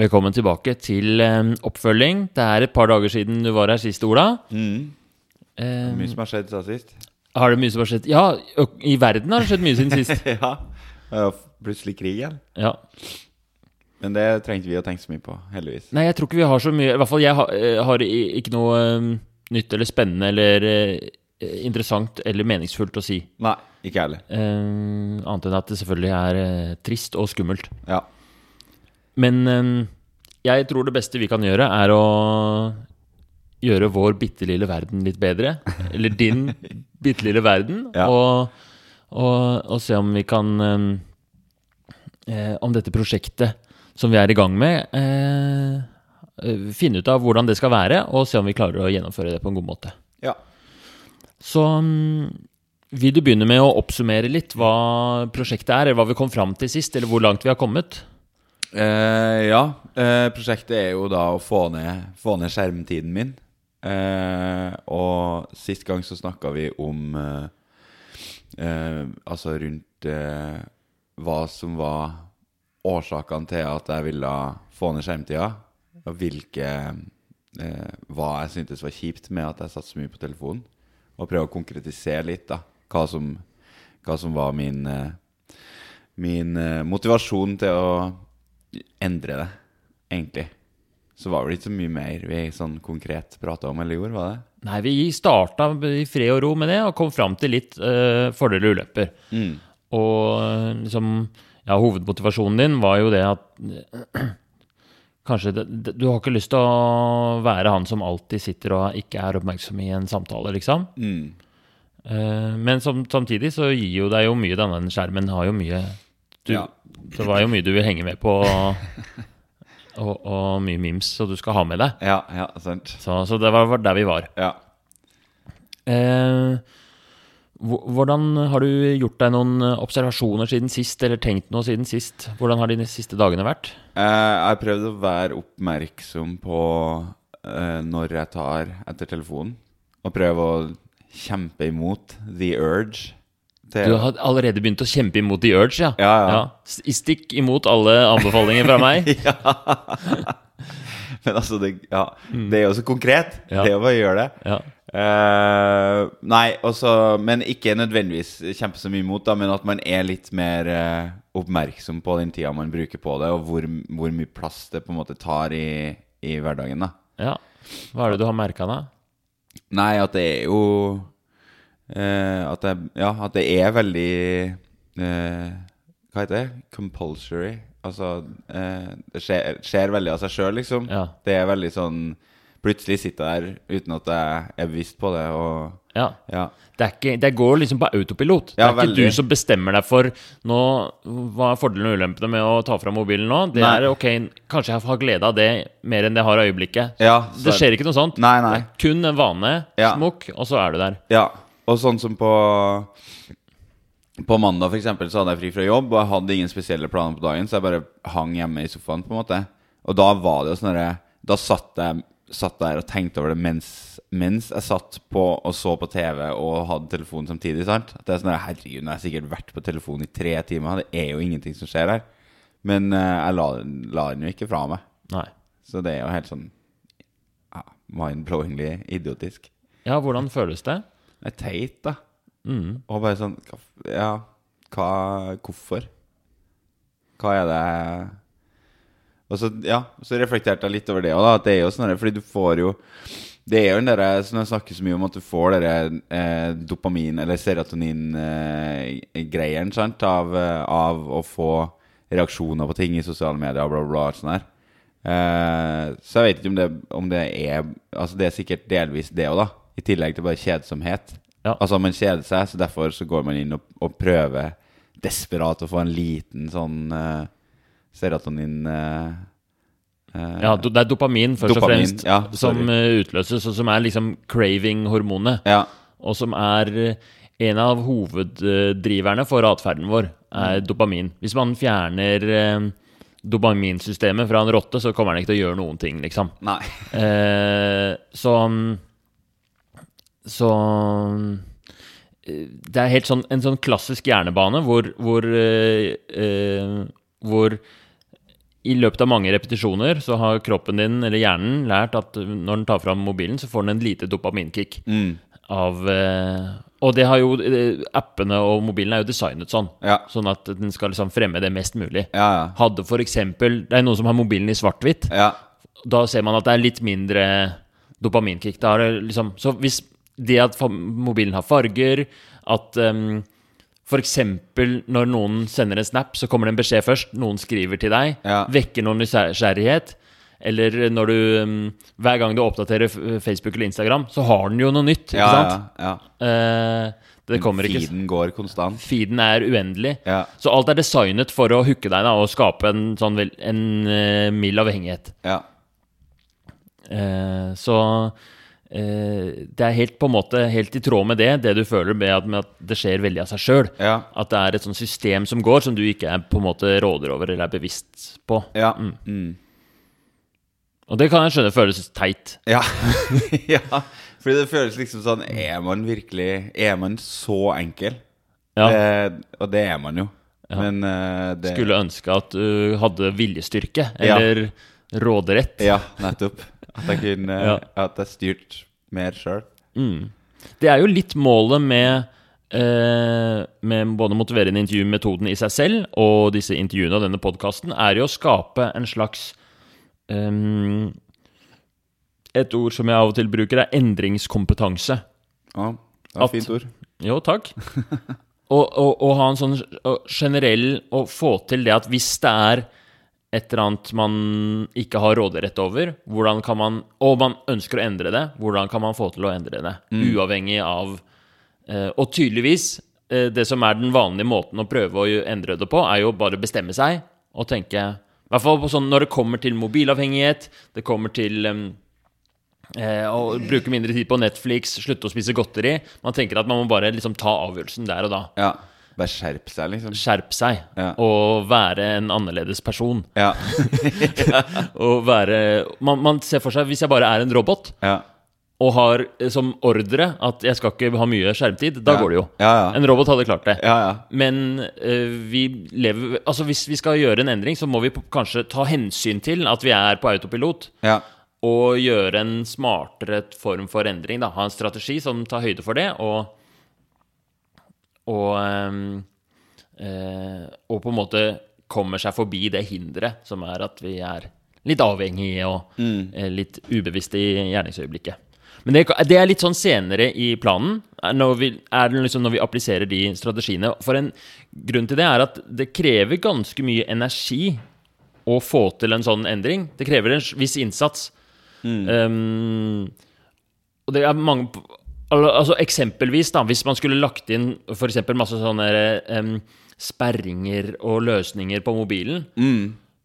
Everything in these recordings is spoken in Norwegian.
Velkommen tilbake til eh, oppfølging. Det er et par dager siden du var her sist, Ola. Mm. Um, Mye som har skjedd siden sist. har det mye som har skjedd? Ja, i verden har det skjedd mye siden sist. ja. Plutselig krig igjen. Ja. Men det trengte vi å tenke så mye på, heldigvis. Nei, jeg tror ikke vi har så mye I hvert fall jeg har, eh, har ikke noe um, nytt eller spennende eller uh, interessant eller meningsfullt å si. Nei, ikke jeg heller. Um, annet enn at det selvfølgelig er uh, trist og skummelt. Ja. Men eh, jeg tror det beste vi kan gjøre, er å gjøre vår bitte lille verden litt bedre. Eller din bitte lille verden. Ja. Og, og, og se om vi kan eh, eh, Om dette prosjektet som vi er i gang med, eh, finne ut av hvordan det skal være, og se om vi klarer å gjennomføre det på en god måte. Ja. Så mm, vil du begynne med å oppsummere litt hva prosjektet er, eller hva vi kom fram til sist, eller hvor langt vi har kommet? Eh, ja. Eh, prosjektet er jo da å få ned, få ned skjermtiden min. Eh, og sist gang så snakka vi om Altså rundt hva som var årsakene til at jeg ville få ned skjermtida. Og hvilke Hva jeg syntes var kjipt med at jeg satt så mye på telefonen. Og prøve å konkretisere litt da hva som, hva som var min, min motivasjon til å endre det, egentlig. Så var det ikke så mye mer vi sånn konkret prata om eller gjorde, var det? Nei, vi starta i fred og ro med det, og kom fram til litt uh, fordeler og ulemper. Mm. Og eh, liksom Ja, hovedmotivasjonen din var jo det at Kanskje det, det, Du har ikke lyst til å være han som alltid sitter og ikke er oppmerksom i en samtale, liksom. Mm. Uh, men som, samtidig så gir jo deg jo mye denne skjermen har jo mye du, Ja. Det var jo mye du vil henge med på, og, og mye memes så du skal ha med deg. Ja, ja, sant. Så, så det var var der vi var. Ja. Eh, hvordan har du gjort deg noen observasjoner siden sist, eller tenkt noe siden sist? Hvordan har de siste dagene vært? Eh, jeg har prøvd å være oppmerksom på eh, når jeg tar etter telefonen, og prøve å kjempe imot the urge. Du har allerede begynt å kjempe imot The Urge, ja? Ja, ja. ja. Stikk imot alle anbefalinger fra meg. ja. Men altså, det, ja, det er jo så konkret. Det er jo bare å gjøre det. Ja. Eh, nei, også, men ikke nødvendigvis kjempe så mye imot, da, men at man er litt mer uh, oppmerksom på den tida man bruker på det, og hvor, hvor mye plass det på en måte tar i, i hverdagen. da ja. Hva er det du har merka da? Nei, at det er jo eh, at, det, ja, at det er veldig eh, Hva heter det? Compulsory. Altså eh, Det skjer, skjer veldig av seg sjøl, liksom. Ja. Det er veldig sånn Plutselig sitter jeg der uten at jeg er bevisst på det, og Ja. ja. Det, ikke, det går liksom på autopilot. Det er er ikke du som bestemmer deg for nå, hva er fordelene og ulempene med å ta fram mobilen nå. Det Nei. er ok, kanskje jeg har glede av det mer enn jeg har øyeblikket. Ja, Det skjer ikke noe sånt. Nei, nei. Kun en vane, Ja. smukk, og så er du der. Ja, og sånn som på På mandag for eksempel, så hadde jeg fri fra jobb, og jeg hadde ingen spesielle planer på dagen, så jeg bare hang hjemme i sofaen, på en måte. Og da var det jo sånn Da satt jeg satt der og tenkte over det mens, mens jeg satt på og så på TV og hadde telefonen samtidig. sant? At det er sånn der, Herregud, nå har jeg sikkert vært på telefonen i tre timer. Det er jo ingenting som skjer her. Men uh, jeg la, la den jo ikke fra meg. Nei. Så det er jo helt sånn ja, mind-blowingly idiotisk. Ja, hvordan føles det? Det er teit, da. Mm. Og bare sånn Ja, hva Hvorfor? Hva er det Og så, ja, så reflekterte jeg litt over det òg, da. At det er jo sånn Fordi du får jo Det er jo den derre som jeg snakker så mye om, at du får den eh, dopamin- eller serotonin-greieren, sant, av, eh, av å få reaksjoner på ting i sosiale medier og bla, bla, bla. Sånn der. Eh, så jeg vet ikke om det, om det er Altså, det er sikkert delvis det òg, da. I tillegg til bare kjedsomhet. Ja. Altså, man kjeder seg, så derfor så går man inn og, og prøver desperat å få en liten sånn uh, serotonin eh, Ja, det er dopamin først og fremst ja, som utløses, og som er liksom craving-hormonet. ja. Og som er en av hoveddriverne for atferden vår, er dopamin. Hvis man fjerner dopaminsystemet fra en rotte, så kommer den ikke til å gjøre noen ting, liksom. Nei. Eh, så Så eh, Det er helt sånn, en sånn klassisk hjernebane hvor, hvor, eh, eh, hvor i løpet av mange repetisjoner så har kroppen din, eller hjernen, lært at når den tar fram mobilen, så får den en lite dopaminkick. Mm. Av eh, Og det har jo Appene og mobilen er jo designet sånn. Ja. Sånn at den skal liksom fremme det mest mulig. Ja, ja. Hadde for eksempel Det er noen som har mobilen i svart-hvitt. Ja. Da ser man at det er litt mindre dopaminkick. Liksom, så hvis det at mobilen har farger, at um, f.eks. når noen sender en snap, så kommer det en beskjed først. Noen skriver til deg. Ja. Vekker noen nysgjerrighet. Eller når du um, Hver gang du oppdaterer Facebook eller Instagram, så har den jo noe nytt. Ikke Ja, sant? ja, ja. Uh, det kommer ikke Feeden går konstant. Feeden er uendelig. Ja. Så alt er designet for å hooke deg da, og skape en sånn en uh, mild avhengighet. Ja. Uh, så eh, det er helt på en måte helt i tråd med det, det du føler med at, med at det skjer veldig av seg sjøl. Ja. At det er et sånt system som går, som du ikke er på en måte råder over eller er bevisst på. Ja. Mm. Og det kan jeg skjønne føles teit. Ja. ja. Fordi det føles liksom sånn Er man virkelig Er man så enkel? Ja. Det, og det er man jo. Men uh, det Skulle ønske at du hadde viljestyrke, Ja. eller råderett. Ja, nettopp. At jeg kunne Ja. At jeg styrte mer sjøl. Det er jo litt målet med eh, Med både motiverende intervjumetoden i seg selv og disse intervjuene og denne podkasten, er jo å skape en slags um, Et ord som jeg av og til bruker, er endringskompetanse. Ja, det er et fint ord. Jo, takk. og, og, og ha en sånn generell Å få til det at hvis det er et eller annet man ikke har råderett over, hvordan kan man Og man ønsker å endre det, hvordan kan man få til å endre det? Uavhengig av eh, Og tydeligvis, eh, det som er den vanlige måten å prøve å endre det på, er jo bare å bestemme seg og tenke I hvert fall sånn når det kommer til mobilavhengighet, det kommer til Å Eh, og bruke mindre tid på Netflix, slutte å spise godteri. Man tenker at man må bare liksom ta avgjørelsen der og da. Ja. Bare skjerp seg, liksom. Skjerp seg Ja. og være en annerledes person. Ja. Og være man, man ser for seg, hvis jeg bare er en robot ja. og har som ordre at jeg skal ikke ha mye skjermtid, da går det jo. Ja, ja. En robot hadde klart det. Ja, ja. Men uh, vi lever Altså hvis vi skal gjøre en endring, så må vi kanskje ta hensyn til at vi er på autopilot. ja. og gjøre en smartere form for endring. Da. Ha en strategi som tar høyde for det, og og, ehm, eh, og på en måte kommer seg forbi det hinderet som er at vi er litt avhengige og eh, litt ubevisste i gjerningsøyeblikket. Men det, det er litt sånn senere i planen, når vi, liksom når vi appliserer de strategiene. For en grunn til det er at det krever ganske mye energi å få til en sånn endring. Det krever en viss innsats. Um, og det er mange Altså Eksempelvis, da, hvis man skulle lagt inn for masse sånne um, sperringer og løsninger på mobilen,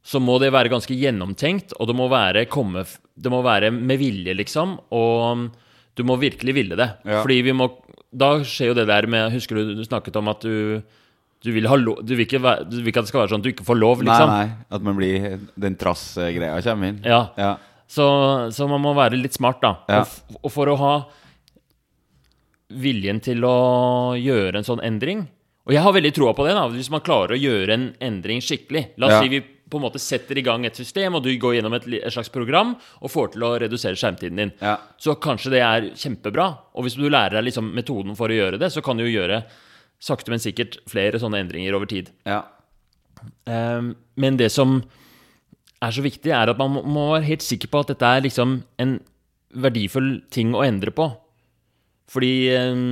så må det være ganske gjennomtenkt, og det må være, komme, det må være med vilje, liksom. Og du må virkelig ville det. Ja. Fordi vi må Da skjer jo det der med Husker du du snakket om at du du vil, ha lov, du, vil ikke du vil ikke at det skal være sånn at du ikke får lov, liksom. Nei, nei. At man blir Den trass-greia kommer inn. Ja. Ja. Så, så man må være litt smart, da. Ja. Og, og for å ha viljen til å gjøre en sånn endring Og jeg har veldig troa på det, da, hvis man klarer å gjøre en endring skikkelig. La oss Ja. si vi på en måte setter i gang et system, og du går gjennom et, et slags program og får til å redusere skjermtiden din. Ja. Så kanskje det er kjempebra. Og hvis du lærer deg liksom metoden for å gjøre det, så kan du jo gjøre sakte, men sikkert flere sånne endringer over tid. Ja. Um, men det som er så viktig, er at man må- må være helt sikker på at dette er liksom en verdifull ting å endre på. Fordi ehm,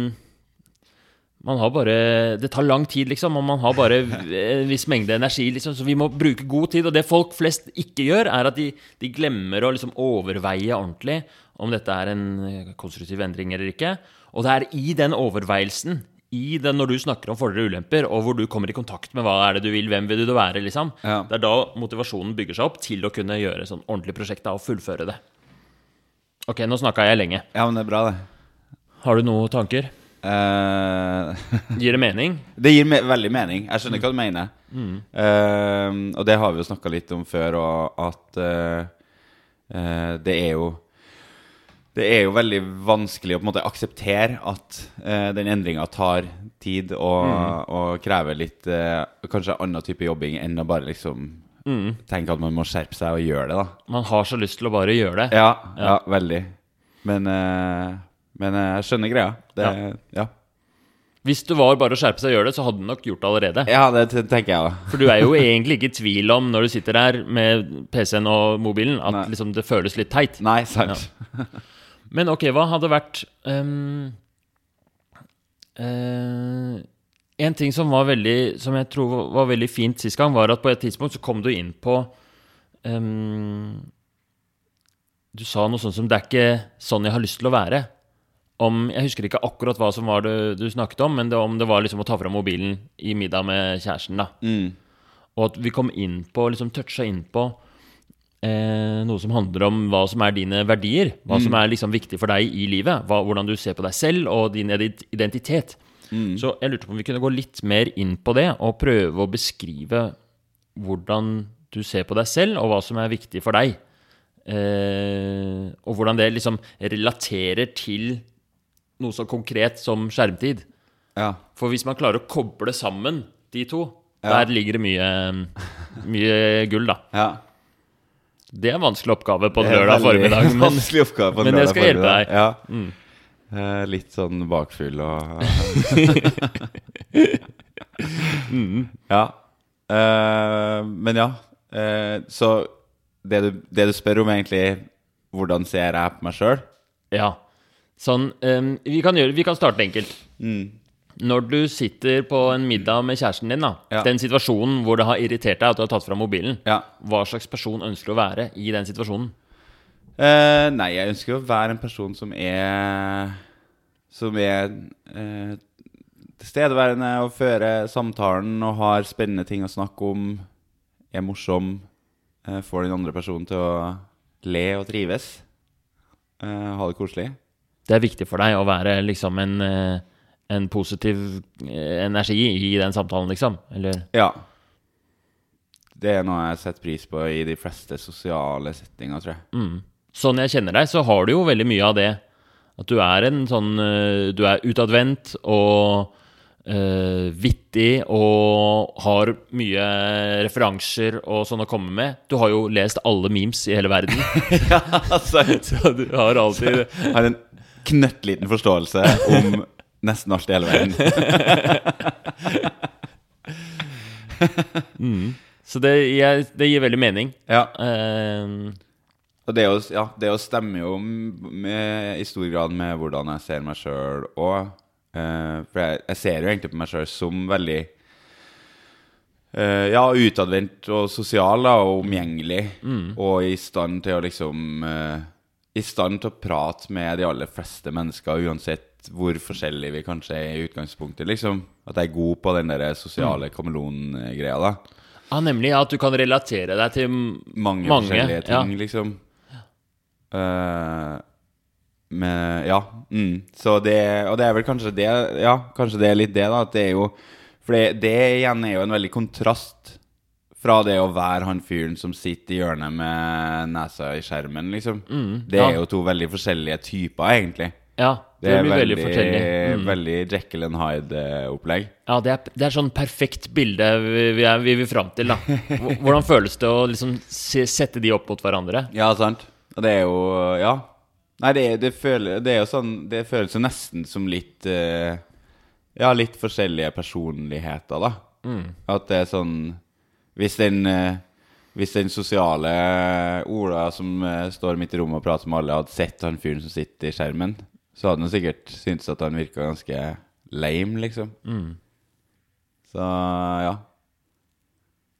man har bare Det tar lang tid, liksom, og man har bare en viss mengde energi, liksom, så vi må bruke god tid. Og det folk flest ikke gjør, er at de, de glemmer å liksom overveie ordentlig om dette er en eh, konstruktiv endring eller ikke. Og det er i den overveielsen, i den når du snakker om fordeler og ulemper, og hvor du kommer i kontakt med hva er det du vil, hvem vil du være, liksom, Ja. det er da motivasjonen bygger seg opp til å kunne gjøre sånn ordentlig prosjekt da, og fullføre det. Ok, nå snakka jeg lenge. ja, men det er bra, det. Har du noen tanker? Uh, Gir det mening? det gir me veldig mening. Jeg skjønner hva du mener. Eh, og det har vi jo snakka litt om før, og at uh, det er jo Det er jo veldig vanskelig å på en måte akseptere at den endringa tar tid og, og krever litt Kanskje annen type jobbing enn å bare liksom Mm. tenker at man må skjerpe seg og gjøre det, da. Man har så lyst til å bare gjøre det. Ja, ja, veldig. Men, eh, men eh, jeg skjønner greia. Det, ja. Hvis det var bare å skjerpe seg og gjøre det, så hadde du nok gjort det allerede. ja, det tenker jeg da. For du er jo egentlig ikke i tvil om, når du sitter der med PC-en og mobilen, at liksom det føles litt teit. Nei, sant. Men ok, hva hadde vært um, uh, En ting som var veldig Som jeg tror var veldig fint sist gang, var at på et tidspunkt så kom du inn på um, Du sa noe sånt som 'Det er ikke sånn jeg har lyst til å være'. Om, jeg husker ikke akkurat hva som var det du snakket om, men det, om det var liksom å ta fram mobilen i middag med kjæresten. da Mm. Og at vi kom inn på, liksom toucha inn på eh, noe som handler om hva som er dine verdier. Hva som er liksom viktig for deg i livet. Hva, hvordan du ser på deg selv og din identitet. identitet. Så jeg lurte på om vi kunne gå litt mer inn på det, og prøve å beskrive hvordan du ser på deg selv, og hva som er viktig for deg. Eh, og hvordan det liksom relaterer til noe så konkret som skjermtid. Ja. For hvis man klarer å koble sammen de to, Ja. der ligger det mye, mye gull, da. ja. Det er en vanskelig oppgave på en lørdag formiddag, men men jeg skal hjelpe deg. Ja. Mm. Eh, litt sånn bakfull og Mm. Ja. Eh, men ja. Eh, så det du, det du spør om, egentlig hvordan ser jeg på meg sjøl? ja. Sånn, um, vi, kan gjøre, vi kan starte enkelt. Mm. Når du sitter på en middag med kjæresten din, da, Ja. den situasjonen hvor det har irritert deg at du har tatt fram mobilen, Ja. hva slags person ønsker du å være i den situasjonen? Uh, nei, jeg ønsker å være en person som er Som er tilstedeværende og fører samtalen og har spennende ting å snakke om. Er morsom. uh, får den andre personen til å le og trives. Ha det koselig. Det er viktig for deg å være liksom en, eh, en positiv eh, energi i den samtalen, liksom? Eller Ja. Det er noe jeg setter pris på i de fleste sosiale settinger, tror jeg. Mm. Sånn jeg kjenner deg, så har du jo veldig mye av det. At du er en sånn eh, Du er utadvendt og uh, vittig og har mye referanser og sånn å komme med. Du har jo lest alle memes i hele verden. ja, altså, så du har alltid så, har en knøttliten forståelse om nesten alt i hele verden. Så det, jeg, det gir veldig mening. Ja, Uh, og det, å jo- ja, det jo stemmer jo med, i stor grad med hvordan jeg ser meg sjøl òg. for jeg, jeg ser jo egentlig på meg sjøl som veldig uh, Ja, utadvendt og sosial da, og omgjengelig. Og i stand til å liksom eh, I stand til å prate med de aller fleste mennesker, uansett hvor forskjellige vi kanskje er i utgangspunktet. liksom At jeg er god på den der sosiale kameleon-greia. da ja, nemlig at du kan relatere deg til mange, Mange, forskjellige ja. ting, liksom. Uh, med, ja. Mm. Så det Og det er vel kanskje det Ja, kanskje det er litt det, da. At det er jo For det, det igjen er jo en veldig kontrast fra det å være han fyren som sitter i hjørnet med nesa i skjermen, liksom. det ja. er jo to veldig forskjellige typer, egentlig. Ja, Det det er mye veldig veldig, forskjellig. Mm. veldig Jekyll and Hyde-opplegg. Ja, det er, det er sånn perfekt bilde vi, vi, er, vi vil fram til, da. Hvordan føles det å liksom se, sette de opp mot hverandre? Ja, sant. Og det er jo Ja. Nei, det, det, føler, det er jo sånn Det føles jo nesten som litt uh, Ja, litt forskjellige personligheter, da. At det er sånn Hvis den eh, Hvis den sosiale Ola som eh, står midt i rommet og prater med alle, hadde sett han fyren som sitter i skjermen, så hadde han sikkert syntes at han virka ganske lame, liksom. Så ja.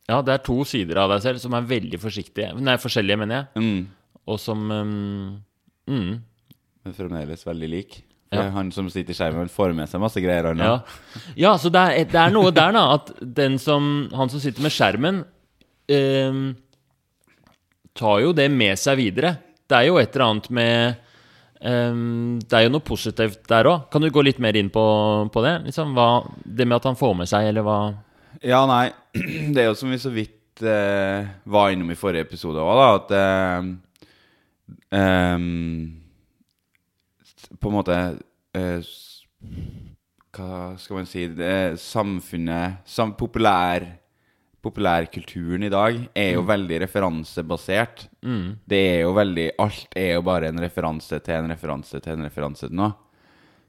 Ja, det er to sider av deg selv som er veldig forsiktige Nei, forskjellige, mener jeg. Mm. Og som um, mm, Men fremdeles veldig lik. Ja. Han som sitter i skjermen, får med seg masse greier. Ja. ja, så det er, det er noe der, da. At den som Han som sitter med skjermen, eh, tar jo det med seg videre. Det er jo et eller annet med eh, Det er jo noe positivt der òg. Kan du gå litt mer inn på, på det? Liksom, hva, det med at han får med seg, eller hva Ja, nei. Det er jo som vi så vidt eh, var innom i forrige episode òg, da, at eh, ehm, På en måte eh, Hva skal man si det, Samfunnet sam, populær, populærkulturen i dag er jo veldig referansebasert. Mm. Det er jo veldig Alt er jo bare en referanse til en referanse til en referanse til noe.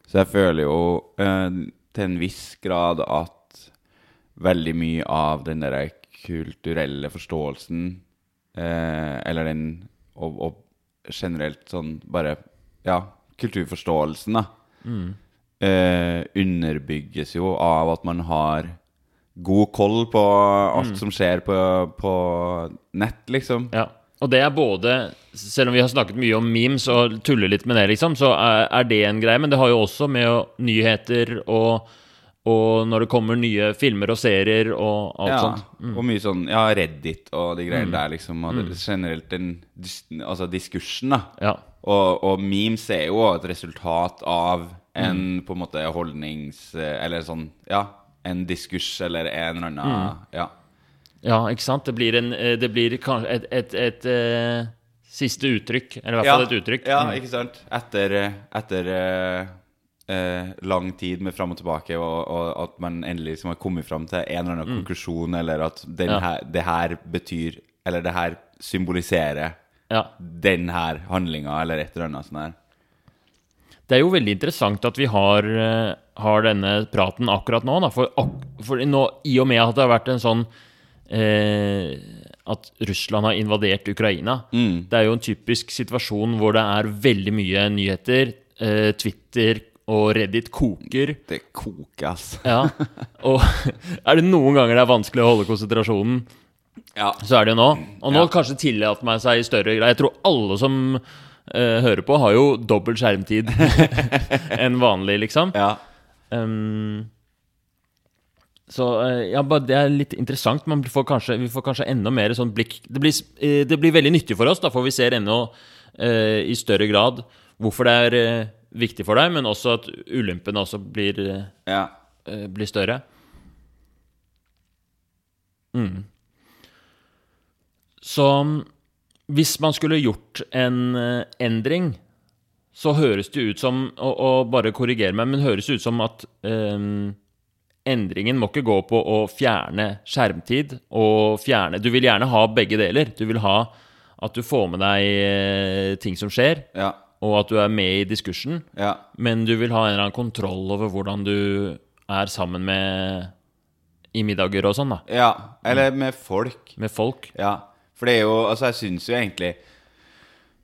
Så jeg føler jo eh, til en viss grad at veldig mye av den der kulturelle forståelsen, eh, eller den og, og generelt sånn bare Ja, kulturforståelsen, da, eh, underbygges jo av at man har god koll på alt som skjer på, på nett, liksom. Ja. Og det er både Selv om vi har snakket mye om memes og tuller litt med det, liksom, så er, er det en greie. Men det har jo også med å, nyheter og, og når det kommer nye filmer og serier og alt Ja, sånt. og mye sånn Ja, Reddit og de greiene der, liksom. Og det, generelt den altså diskursen, da. Ja. Og, og memes er jo et resultat av en på en måte holdnings... Eller sånn, ja, en diskurs eller en eller annen Ja. ja, ikke sant? Det blir, en, eh, det blir kanskje et, et, et, eh, siste uttrykk. Eller i hvert fall et uttrykk. Ja, Mm. ikke sant? Etter, etter eh, eh, lang tid med fram og tilbake, og, og at man endelig liksom har kommet fram til en eller annen konklusjon, eller at den Mm. Ja. her, det her betyr Eller det her symboliserer Ja. den her handlinga, eller et eller annet sånt her. Det er jo veldig interessant at vi har, eh, har denne praten akkurat nå. Da, for, ak for nå, I og med at det har vært en sånn eh, At Russland har invadert Ukraina. Mm. Det er jo en typisk situasjon hvor det er veldig mye nyheter. Eh, Twitter og Reddit koker. Det koker, altså. Ja. Og er det noen ganger det er vanskelig å holde konsentrasjonen, Ja. så er det jo nå. Og nå Ja. kanskje tillater man seg i større grad. Jeg tror alle som uh, hører på, har jo dobbel skjermtid enn vanlig, liksom. ja. Um, så eh, ja, bare det er litt interessant. Man får kanskje, vi får kanskje enda mer sånn blikk Det blir, eh, det blir veldig nyttig for oss, da, for vi ser ennå eh, i større grad hvorfor det er eh, viktig for deg, men også at ulempene også blir, ja. eh, blir større. Mm. Så hvis man skulle gjort en eh, endring, så høres det ut som Og, og bare korriger meg, men høres det ut som at um, endringen må ikke gå på å fjerne skjermtid og fjerne Du vil gjerne ha begge deler. Du vil ha at du får med deg eh, ting som skjer, Ja. og at du er med i diskursen. Ja. Men du vil ha en eller annen kontroll over hvordan du er sammen med i middager og sånn, da. ja. Eller med folk. Med folk. Ja. For det er jo Altså, jeg syns jo egentlig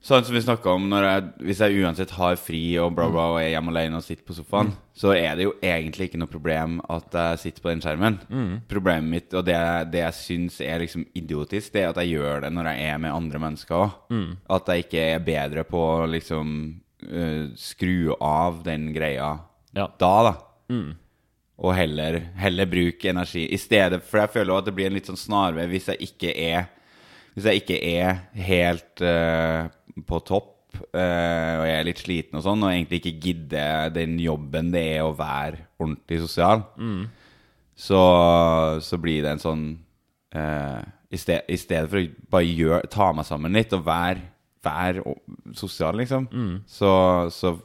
Sånn som vi snakka om, når jeg, hvis jeg uansett har fri og bla, bla, og er hjemme alene og sitter på sofaen, så er det jo egentlig ikke noe problem at jeg sitter på den skjermen. Problemet mitt, og det, det jeg syns er liksom idiotisk, det er at jeg gjør det når jeg er med andre mennesker òg. At jeg ikke er bedre på å liksom uh, skru av den greia Ja. da, da. Og heller, heller bruke energi i stedet. For jeg føler at det blir en litt sånn snarvei hvis jeg ikke er Hvis jeg ikke er helt uh, på topp uh, og jeg er litt sliten og sånn, og egentlig ikke gidder den jobben det er å være ordentlig sosial, så, så blir det en sånn uh, i, sted, I stedet for å bare gjøre, ta meg sammen litt og være, vær sosial, liksom, så, så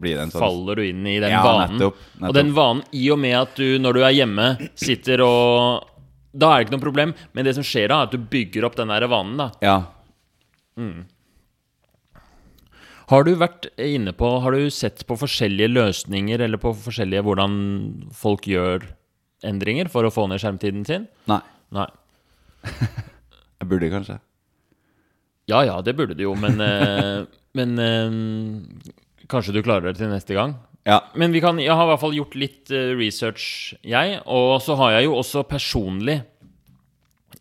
blir det en sånn Faller du inn i den Ja, vanen. nettopp, nettopp. Og den vanen, i og med at du, når du er hjemme, sitter og Da er det ikke noe problem, men det som skjer da, er at du bygger opp den der vanen, da. Ja. Har du vært inne på Har du sett på forskjellige løsninger, eller på forskjellige hvordan folk gjør endringer for å få ned skjermtiden sin? Nei. Nei. Jeg burde kanskje. Ja ja, det burde du jo, men eh, Men eh, kanskje du klarer det til neste gang? Ja. Men vi kan, jeg har i hvert fall gjort litt eh, research, jeg. Og så har jeg jo også personlig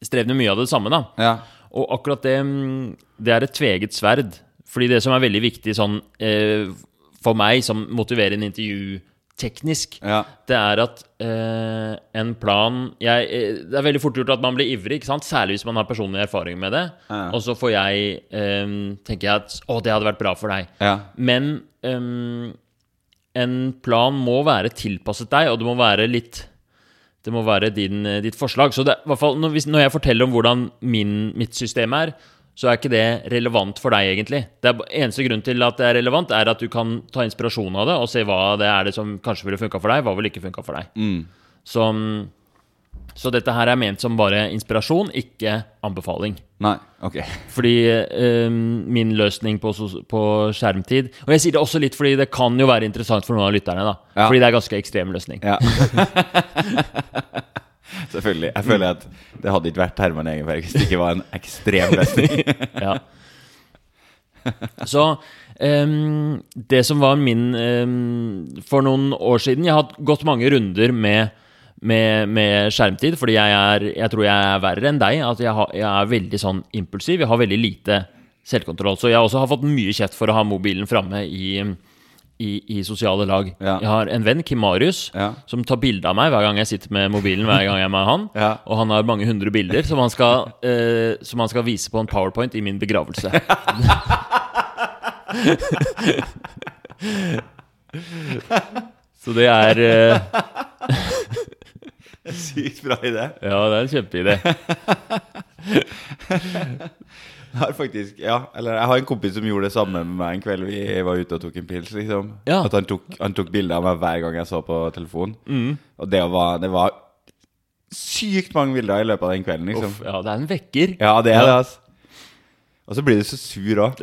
strevd med mye av det samme, da. Ja. Og akkurat det, mm, det er et tveget sverd. Fordi det som er veldig viktig sånn eh, for meg, som motiverer en intervju teknisk, Ja. det er at eh, en plan jeg, eh, Det er veldig fort gjort at man blir ivrig, særlig hvis man har personlig erfaring med det. Ja. Og så får jeg eh, tenker jeg at å, det hadde vært bra for deg. Ja. Men ehm, en plan må være tilpasset deg, og det må være litt Det må være din, eh, ditt forslag. Så det, i hvert fall, når, når jeg forteller om hvordan min, mitt system er, så er ikke det relevant for deg, egentlig. Det er, eneste grunn til at det er relevant, er at du kan ta inspirasjon av det og se hva det er det som kanskje ville funka for deg, hva ville ikke funka for deg. Mm. Så, Så dette her er ment som bare inspirasjon, ikke anbefaling. Nei, ok. Fordi eh, min løsning på, på skjermtid Og jeg sier det også litt fordi det kan jo være interessant for noen av lytterne. da Ja. Fordi det er ganske ekstrem løsning. Ja. Selvfølgelig. Jeg føler at det hadde ikke vært Herman Egenberg hvis det ikke var en ekstrem løsning. Ja. Så um, det som var min um, For noen år siden Jeg har hatt gått mange runder med, med, med skjermtid, fordi jeg, er, jeg tror jeg er verre enn deg. At jeg, har, jeg er veldig sånn impulsiv. Jeg har veldig lite selvkontroll. Så jeg også har fått mye kjeft for å ha mobilen framme i, i, i sosiale lag. Ja. Jeg har en venn, Kim Marius, Ja. som tar bilde av meg hver gang jeg sitter med mobilen. Hver gang jeg er med han Ja. Og han har mange hundre bilder som han skal, eh, som han skal vise på en powerpoint i min begravelse. Så det er eh, Sykt bra idé. Ja, det er en kjempeidé. Jeg har faktisk, ja, eller jeg har en kompis som gjorde det samme med meg en kveld vi var ute og tok en pils. liksom Ja. At han tok, han tok bilder av meg hver gang jeg så på telefonen. Og det var, det var sykt mange bilder i løpet av den kvelden. liksom Uff, ja, det er en vekker. Ja, det er det, altså. Og så blir du så sur òg.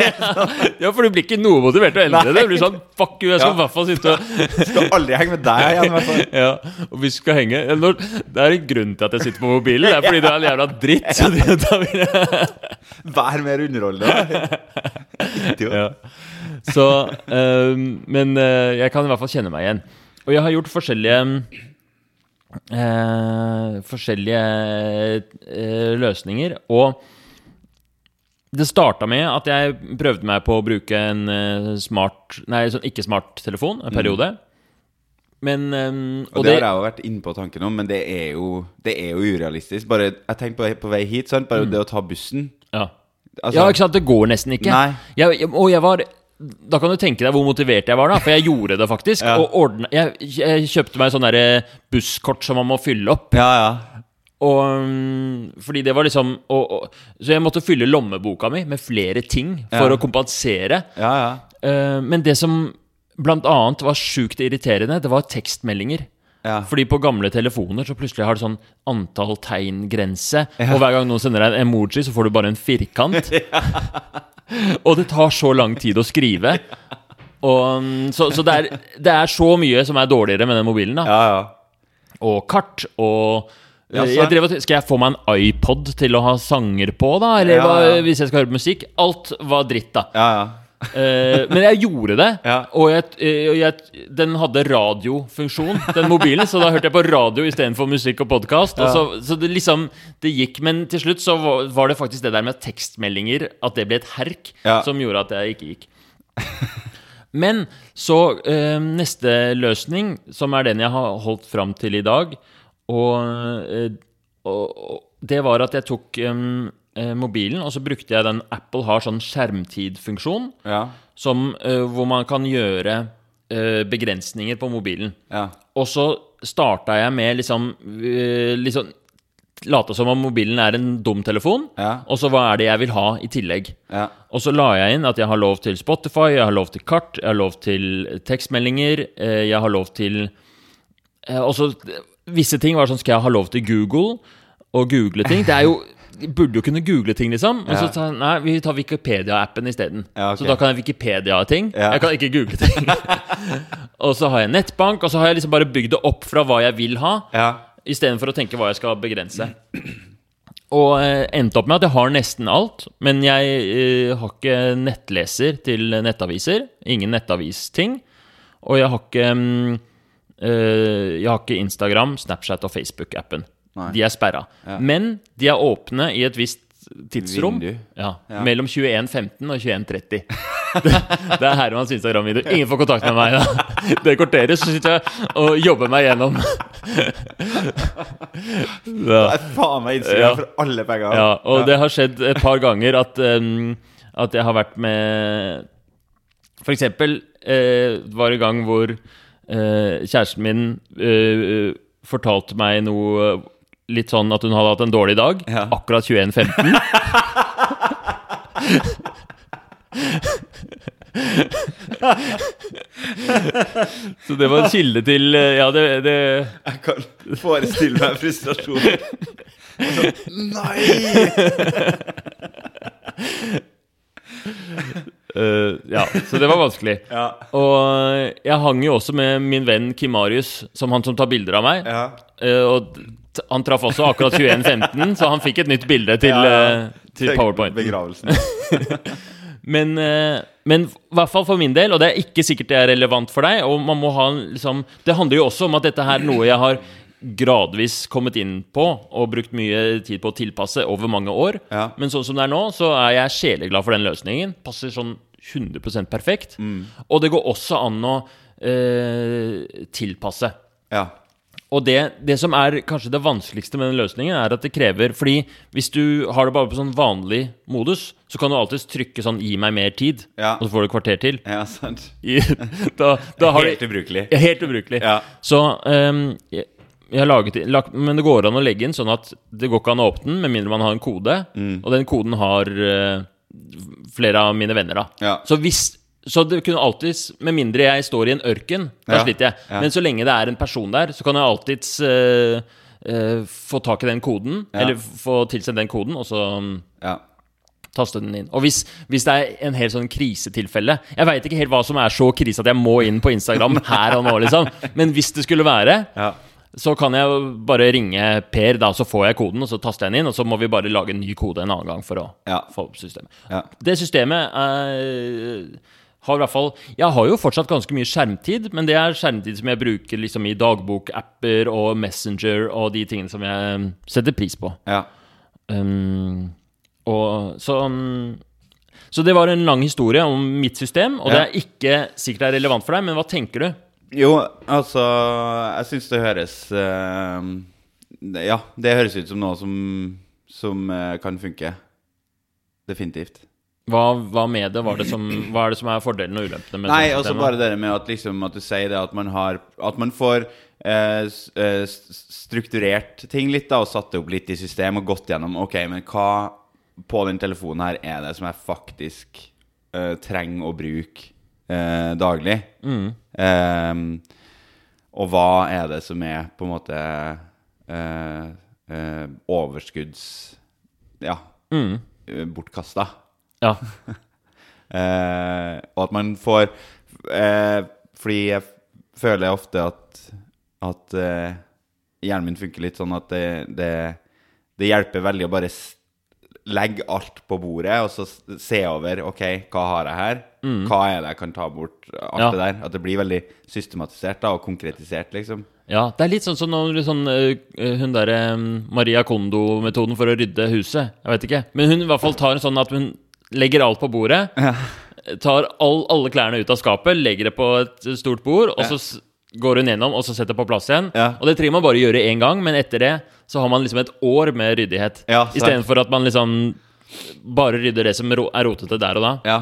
Ja, for du blir ikke noe motivert til å endre det. Du blir sånn fuck you, jeg skal i hvert fall sitte og Skal aldri henge med deg igjen. i hvert fall. Ja, og vi skal henge Det er en grunn til at jeg sitter på mobilen. Det er fordi du er en jævla dritt. Så det, da vil jeg, Vær mer underholdende. Ja. Så ehm, Men eh, jeg kan i hvert fall kjenne meg igjen. Og jeg har gjort forskjellige eh, Forskjellige eh, løsninger. Og det starta med at jeg prøvde meg på å bruke en eh, smart Nei, sånn ikke-smart-telefon en periode. Men um, Og, det, har jeg jo vært inne på tanken om, men det er jo, det er jo urealistisk. Bare, jeg tenkte på, på vei hit, sant? bare det å ta bussen. ja. Altså, ja, ikke sant? Det går nesten ikke. Jeg, og jeg var Da kan du tenke deg hvor motivert jeg var, da. For jeg gjorde det faktisk. Ja. Og ordne, jeg, jeg kjøpte meg sånn derre busskort som man må fylle opp. Ja, ja. Og mm, Fordi det var liksom og, og, Så jeg måtte fylle lommeboka mi med flere ting for Ja. å kompensere. ja, ja. Eh, men det som blant annet var sjukt irriterende, det var tekstmeldinger. ja. Fordi på gamle telefoner så plutselig har du sånn antall tegn-grense. Og hver gang noen sender deg en emoji, så får du bare en firkant. og det tar så lang tid å skrive. Og, mm, så så det, er, det er så mye som er dårligere med den mobilen. da ja, ja. Og kart og Ja, eh, jeg drev, skal jeg få meg en iPod til å ha sanger på, da? Eller Ja, ja. hvis jeg skal høre på musikk? Alt var dritt, da. ja, ja. Eh, men jeg gjorde det, og jeg, eh, jeg, den hadde radiofunksjon, den mobilen, så da hørte jeg på radio istedenfor musikk og podkast. Så, så det liksom Det gikk, men til slutt så var, det faktisk det der med tekstmeldinger, at det ble et herk, som gjorde at jeg ikke gikk. Men så eh, neste løsning, som er den jeg har holdt fram til i dag, og, eh, og, og det var at jeg tok eh, mobilen, og så brukte jeg den Apple har sånn skjermtidfunksjon, ja. som, uh, hvor man kan gjøre uh, begrensninger på mobilen. ja. Og så starta jeg med liksom, uh, liksom Late som om mobilen er en dum telefon, Ja. og så hva er det jeg vil ha i tillegg. ja. Og så la jeg inn at jeg har lov til Spotify, jeg har lov til kart, jeg har lov til tekstmeldinger, jeg har lov til Og også, Visse ting var sånn Skal jeg ha lov til Google og google ting? Det er jo de burde jo kunne google ting, liksom. Men Ja. så tar, nei, vi tar Wikipedia-appen isteden. Ja, okay. Så da kan jeg Wikipedia-ting. Ja. Jeg kan ikke google ting. og så har jeg nettbank, og så har jeg liksom bare bygd det opp fra hva jeg vil ha, ja. istedenfor å tenke hva jeg skal begrense. Og eh, endte opp med at jeg har nesten alt, men jeg eh, har ikke nettleser til nettaviser. Ingen nettavisting. Og jeg har ikke mm, Jeg har ikke Instagram, Snapchat og Facebook-appen. De er sperra. Ja. Men de er åpne i et visst tidsrom. Ja, Ja. Mellom 21.15 og 21.30. det, det er Hermans Instagram-video. Ingen får kontakt med meg. Da. Det korteres, så sitter jeg og jobber meg gjennom. Det er faen meg Instagram Ja. for alle penger. Ja, og det har skjedd et par ganger at, um, at jeg har vært med For eksempel eh, var det en gang hvor eh, kjæresten min eh, fortalte meg noe litt sånn at hun hadde hatt en dårlig dag. Ja. Akkurat 21.15. Så det var en kilde til eh, Ja, det, det Jeg kan forestille meg frustrasjonen. Nei! eh, Ja, så det var vanskelig. Ja. Og jeg hang jo også med min venn Kim Marius, som han som tar bilder av meg. Ja. Uh, og han traff også akkurat 21.15, så han fikk et nytt bilde til, Ja, eh, til PowerPoint. Begravelsen. Men, eh, men i hvert fall for min del, og det er ikke sikkert det er relevant for deg og man må ha liksom, Det handler jo også om at dette her er noe jeg har gradvis kommet inn på og brukt mye tid på å tilpasse over mange år. Ja. Men sånn som det er nå, så er jeg sjeleglad for den løsningen. Passer sånn 100% perfekt. Og det går også an å eh, tilpasse. Ja. Og det, det som er kanskje det vanskeligste med den løsningen, er at det krever Fordi hvis du har det bare på sånn vanlig modus, så kan du alltids trykke sånn 'gi meg mer tid', Ja. og så får du et kvarter til. ja, sant. Da, da Helt ubrukelig. Helt ubrukelig. Ja. Så um, jeg, laget, lagt, Men det går an å legge inn sånn at det går ikke an å åpne den med mindre man har en kode, Mm. og den koden har uh, flere av mine venner, da. Ja. Så hvis så det kunne alltids, med mindre jeg står i en ørken, da Ja, sliter jeg. ja. Men så lenge det er en person der, så kan jeg alltids uh, uh, få tak i den koden, Ja. eller få tilsendt den koden, og så um, Ja. taste den inn. Og hvis, hvis det er en helt sånn krisetilfelle Jeg veit ikke helt hva som er så krise at jeg må inn på Instagram her og nå, liksom. Men hvis det skulle være, Ja. Så kan jeg bare ringe Per, da, så får jeg koden, og så taster jeg den inn, og så må vi bare lage en ny kode en annen gang for å Ja. få opp systemet. Ja. Det systemet er, har i hvert fall Jeg har jo fortsatt ganske mye skjermtid, men det er skjermtid som jeg bruker liksom i dagbokapper og Messenger og de tingene som jeg setter pris på. ja. Um, og så um, Så det var en lang historie om mitt system, og det er ikke sikkert det er relevant for deg, men hva tenker du? Jo, altså Jeg syns det høres uh, Ja, det høres ut som noe som, som uh, kan funke. Definitivt. Hva, hva med det? Var det som, hva er det som er fordelen og ulempene med Nei, også altså bare det med at, liksom, at du sier det at man har At man får eh, eh, strukturert ting litt da og satt det opp litt i system og gått gjennom Ok, men hva på den telefonen her er det som jeg faktisk eh, trenger å bruke eh, daglig? Eh, og hva er det som er på en måte eh, eh, overskudds... Ja, Mm. bortkasta. Ja. Eh, og at man får eh, Fordi jeg føler ofte at At eh, hjernen min funker litt sånn at det, det, det hjelper veldig å bare legge alt på bordet, og så se over OK, hva har jeg her? Hva er det jeg kan ta bort? Alt Ja. det der. At det blir veldig systematisert da, og konkretisert, liksom. ja. Det er litt sånn som sånn, sånn, hun derre Maria Kondo-metoden for å rydde huset. Jeg vet ikke. Men hun i hvert fall tar en sånn at hun legger alt på bordet. Tar all, alle klærne ut av skapet, legger det på et stort bord, og så går hun gjennom og så setter på plass igjen. Ja. Og det trenger man bare å gjøre én gang, men etter det så har man liksom et år med ryddighet. Ja. Istedenfor at man liksom bare rydder det som er rotete der og da. Ja.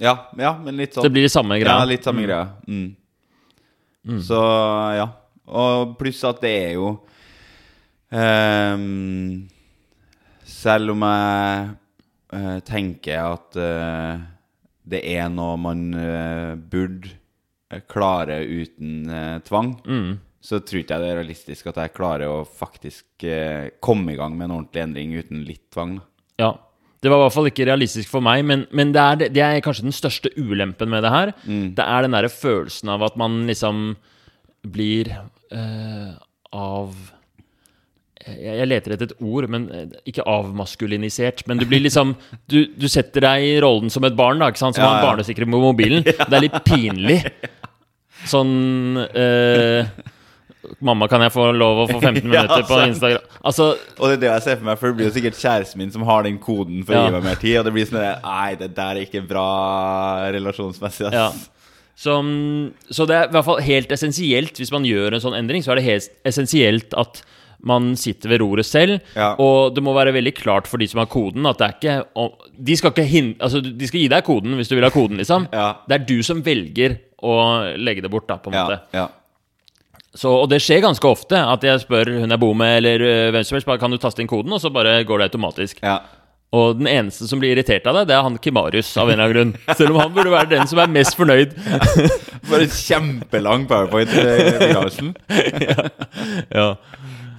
Ja, ja, men litt sånn. Det blir de samme Ja, litt samme greia. Mm. Så ja. Og pluss at det er jo um, Selv om jeg uh, tenker at uh, det er noe man uh, burde klare uten tvang, Mm. så tror ikke jeg det er realistisk at jeg klarer å faktisk komme i gang med en ordentlig endring uten litt tvang. Ja. Det var i hvert fall ikke realistisk for meg, men, men det, er, det er kanskje den største ulempen med det her. Det er den derre følelsen av at man liksom blir eh, av jeg, jeg leter etter et ord, men eh, ikke avmaskulinisert. Men du blir liksom Du, du setter deg i rollen som et barn, da, ikke sant? som Ja, har ja. barnesikring på mobilen. Det er litt pinlig. Sånn eh, Mamma, kan jeg få lov å få 15 Ja, minutter på. Instagram? Altså, Og det er det jeg ser for meg, for det blir jo sikkert kjæresten min som har den koden for å gi meg mer tid. Og det blir sånn Nei, det der er ikke bra relasjonsmessig. Ass. Ja. Så, så det er i hvert fall helt essensielt Hvis man gjør en sånn endring, så er det helt essensielt at man sitter ved roret selv. Ja. Og det må være veldig klart for de som har koden, at det er ikke De skal ikke hin altså, de skal gi deg koden hvis du vil ha koden, liksom. Ja. Det er du som velger å legge det bort, da, på en Ja, måte. Ja. Så, og det skjer ganske ofte at jeg spør hun jeg bor med, eller øh, hvem som helst, bare kan du taste inn koden, og så bare går det automatisk. ja. Og den eneste som blir irritert av det, det er han Kimarius, av en eller annen grunn. Selv om han burde være den som er mest fornøyd. For en kjempelang powerpoint i begravelsen. Ja,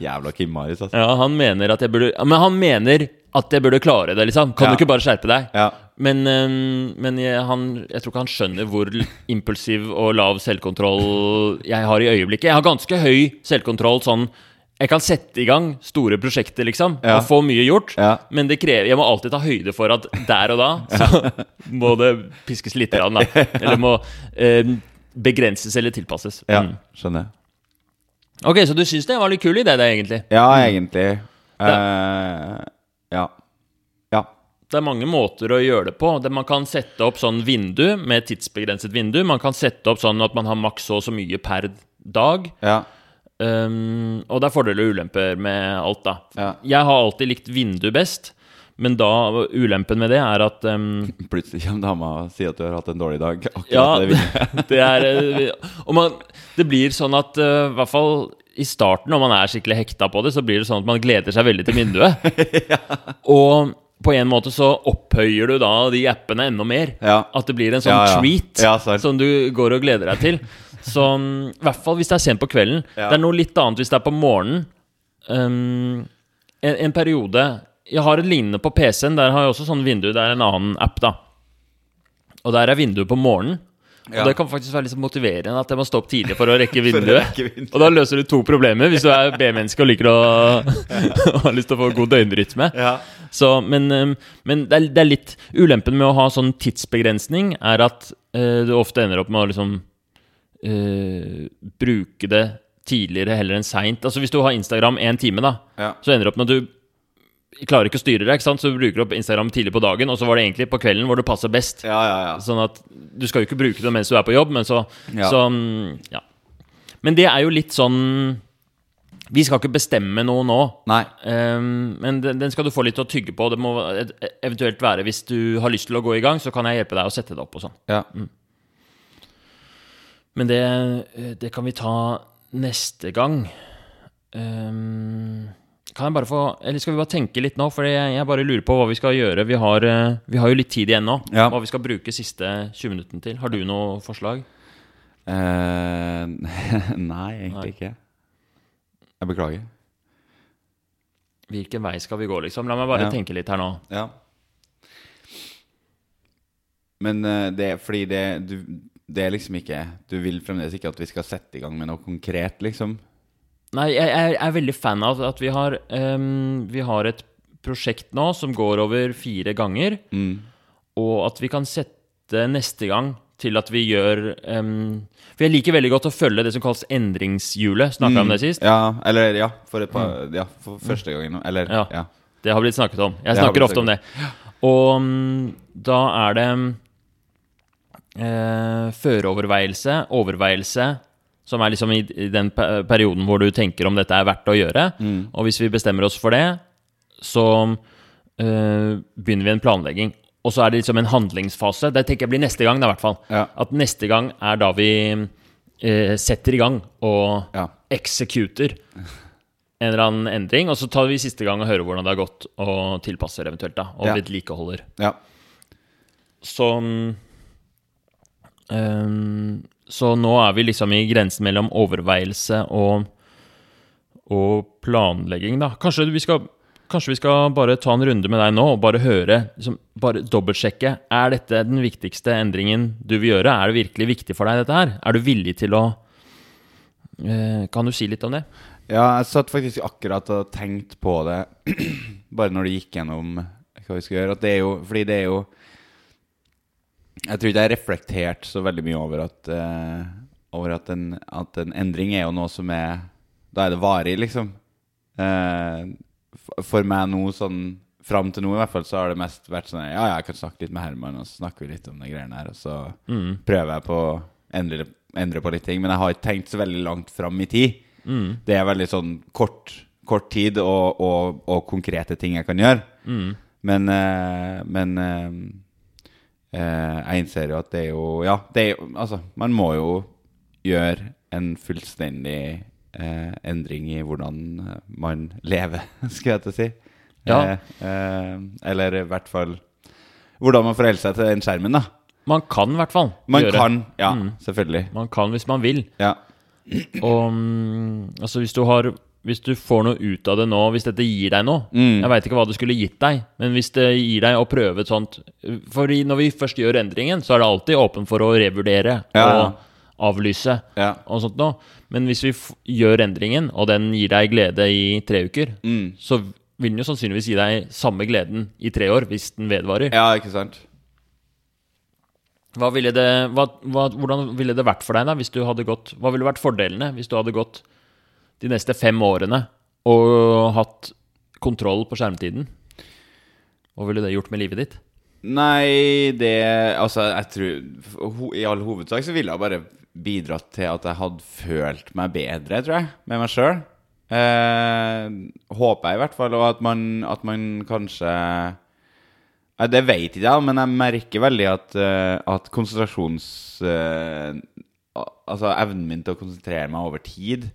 Jævla Kimarius, altså. ja han mener at jeg burde Men han mener at jeg burde klare det, liksom. Kan Ja. du ikke bare skjerpe deg? Ja. Men, men jeg, han, jeg tror ikke han skjønner hvor impulsiv og lav selvkontroll jeg har i øyeblikket. Jeg har ganske høy selvkontroll sånn Jeg kan sette i gang store prosjekter, liksom, Ja. og få mye gjort. Ja. Men det krever, jeg må alltid ta høyde for at der og da så må det piskes litt, da. Eller må eh, begrenses eller tilpasses. ja. skjønner Skjønner. Ok, så du syns det var litt kul idé, det, egentlig? Ja, egentlig. Uh, ja. Ja. Det er mange måter å gjøre det på. Man kan sette opp sånn vindu med tidsbegrenset vindu. Man kan sette opp sånn at man har maks så og så mye per dag. Ja. Um, og det er fordeler og ulemper med alt, da. Ja. Jeg har alltid likt vindu best, men da ulempen med det er at um, Plutselig kommer dama og sier at du har hatt en dårlig dag. Akkurat Ja, det det er eh, Og man, det blir sånn at uh, i hvert fall i starten, når man er skikkelig hekta på det, så blir det sånn at man gleder seg veldig til vinduet. Og på en måte så opphøyer du da de appene enda mer. Ja. At det blir en sånn Ja, treat som du går og gleder deg til. Så i hvert fall hvis det er sent på kvelden. Det er noe litt annet hvis det er på morgenen. Um, en, en periode Jeg har et lignende på PC-en. Der har jeg også sånn vindu. Det er en annen app, da. Og der er vinduet på morgenen. Ja. Og det kan faktisk være litt motiverende at jeg må stå opp tidlig for å rekke vinduet. rekke vinduet. Og da løser du to problemer hvis du er B-menneske og liker å og har lyst til å få god døgnrytme. Ja. Så, men um, men det, er, det er litt Ulempen med å ha sånn tidsbegrensning er at uh, du ofte ender opp med å liksom uh, bruke det tidligere heller enn seint. Altså, hvis du har Instagram én time, da, Ja. så ender det opp med at du klarer ikke å styre deg, ikke sant? så du bruker opp Instagram tidlig på dagen, og så var det egentlig på kvelden hvor det passer best. Ja, ja, ja. Sånn at du skal jo ikke bruke det mens du er på jobb, men så, Ja. så mm, ja. Men det er jo litt sånn Vi skal ikke bestemme noe nå. Nei. Um, men den, den skal du få litt å tygge på. Det må eventuelt være hvis du har lyst til å gå i gang, så kan jeg hjelpe deg å sette det opp og sånn. Ja. Men det, det kan vi ta neste gang. Ehm, kan jeg bare få Eller skal vi bare tenke litt nå? For jeg, jeg bare lurer på hva vi skal gjøre. Vi har, eh, vi har jo litt tid igjen nå. Ja. Hva vi skal bruke siste 20 minuttene til. Har du noe forslag? Uh, nei, egentlig Nei. ikke. Jeg beklager. Hvilken vei skal vi gå, liksom? La meg bare Ja. tenke litt her nå. Ja. Men eh, det er fordi det du, Det er liksom ikke Du vil fremdeles ikke at vi skal sette i gang med noe konkret, liksom? Nei, jeg, jeg er veldig fan av at vi har, um, vi har et prosjekt nå som går over fire ganger, Mm. og at vi kan sette neste gang til at vi gjør um, For jeg liker veldig godt å følge det som kalles endringshjulet. Snakka om det sist? Mm. Ja, eller ja, for par Ja, for første gangen. Eller Ja. ja. Det har blitt snakket om. Jeg snakker ofte om det. Og um, da er det eh, føreoverveielse, overveielse, som er liksom i, i den perioden hvor du tenker om dette er verdt å gjøre. Mm. Og hvis vi bestemmer oss for det, så øh, begynner vi en planlegging. Og så er det liksom en handlingsfase. Det tenker jeg blir neste gang, da, i hvert fall. Ja. At neste gang er da vi eh, setter i gang og Ja. executer en eller annen endring. Og så tar vi siste gang og hører hvordan det har gått, og tilpasser eventuelt, da. Og Ja. vedlikeholder. ja. Så ehm, Så nå er vi liksom i grensen mellom overveielse og, og planlegging, da. Kanskje vi skal Kanskje vi skal bare ta en runde med deg nå og bare høre, liksom, bare dobbeltsjekke. Er dette den viktigste endringen du vil gjøre? Er det virkelig viktig for deg, dette her? Er du villig til å eh, Kan du si litt om det? Ja, jeg satt faktisk akkurat og tenkte på det Bare når du gikk gjennom hva vi skal gjøre. At det er jo Fordi det er jo Jeg tror ikke jeg har reflektert så veldig mye over at uh, Over at en, at en endring er jo noe som er Da er det varig, liksom. Uh, for meg nå, sånn fram til nå i hvert fall, så har det mest vært sånn Ja, jeg kan snakke litt med Herman, og så snakker vi litt om de greiene her, og så Mm. prøver jeg på å endre, endre på litt ting. Men jeg har ikke tenkt så veldig langt fram i tid. Mm. Det er veldig sånn kort, kort tid og, og, og konkrete ting jeg kan gjøre. Mm. Men, uh, men jeg innser jo at det er jo Ja, det er jo Altså, man må jo gjøre en fullstendig eh, endring i hvordan eh, man lever, skulle jeg til å si. Ja. Eh, eh, eller i hvert fall hvordan man forholder seg til den skjermen, da. Man kan i hvert fall Man gjøre. kan, ja, Mm. selvfølgelig. Man kan hvis man vil. Ja. Og mm, altså hvis du har Hvis du får noe ut av det nå, hvis dette gir deg noe Mm. Jeg veit ikke hva det skulle gitt deg, men hvis det gir deg å prøve et sånt For når vi først gjør endringen, så er det alltid åpen for å revurdere Ja. og avlyse ja. og sånt noe. Men hvis vi gjør endringen, og den gir deg glede i tre uker, Mm. så vil den jo sannsynligvis gi deg samme gleden i tre år, hvis den vedvarer. ja, ikke sant? Ville det, hva, hva, hvordan ville det vært for deg da, hvis du hadde gått Hva ville vært fordelene hvis du hadde gått de neste fem årene og hatt kontroll på skjermtiden? Hva ville det gjort med livet ditt? Nei, det Altså, jeg tror I all hovedsak så ville jeg bare bidratt til at jeg hadde følt meg bedre, tror jeg, med meg sjøl. Eh, håper jeg i hvert fall, og at man, at man kanskje eh, Det vet ikke jeg, men jeg merker veldig at, eh, at konsentrasjons... eh, altså evnen min til å konsentrere meg over tid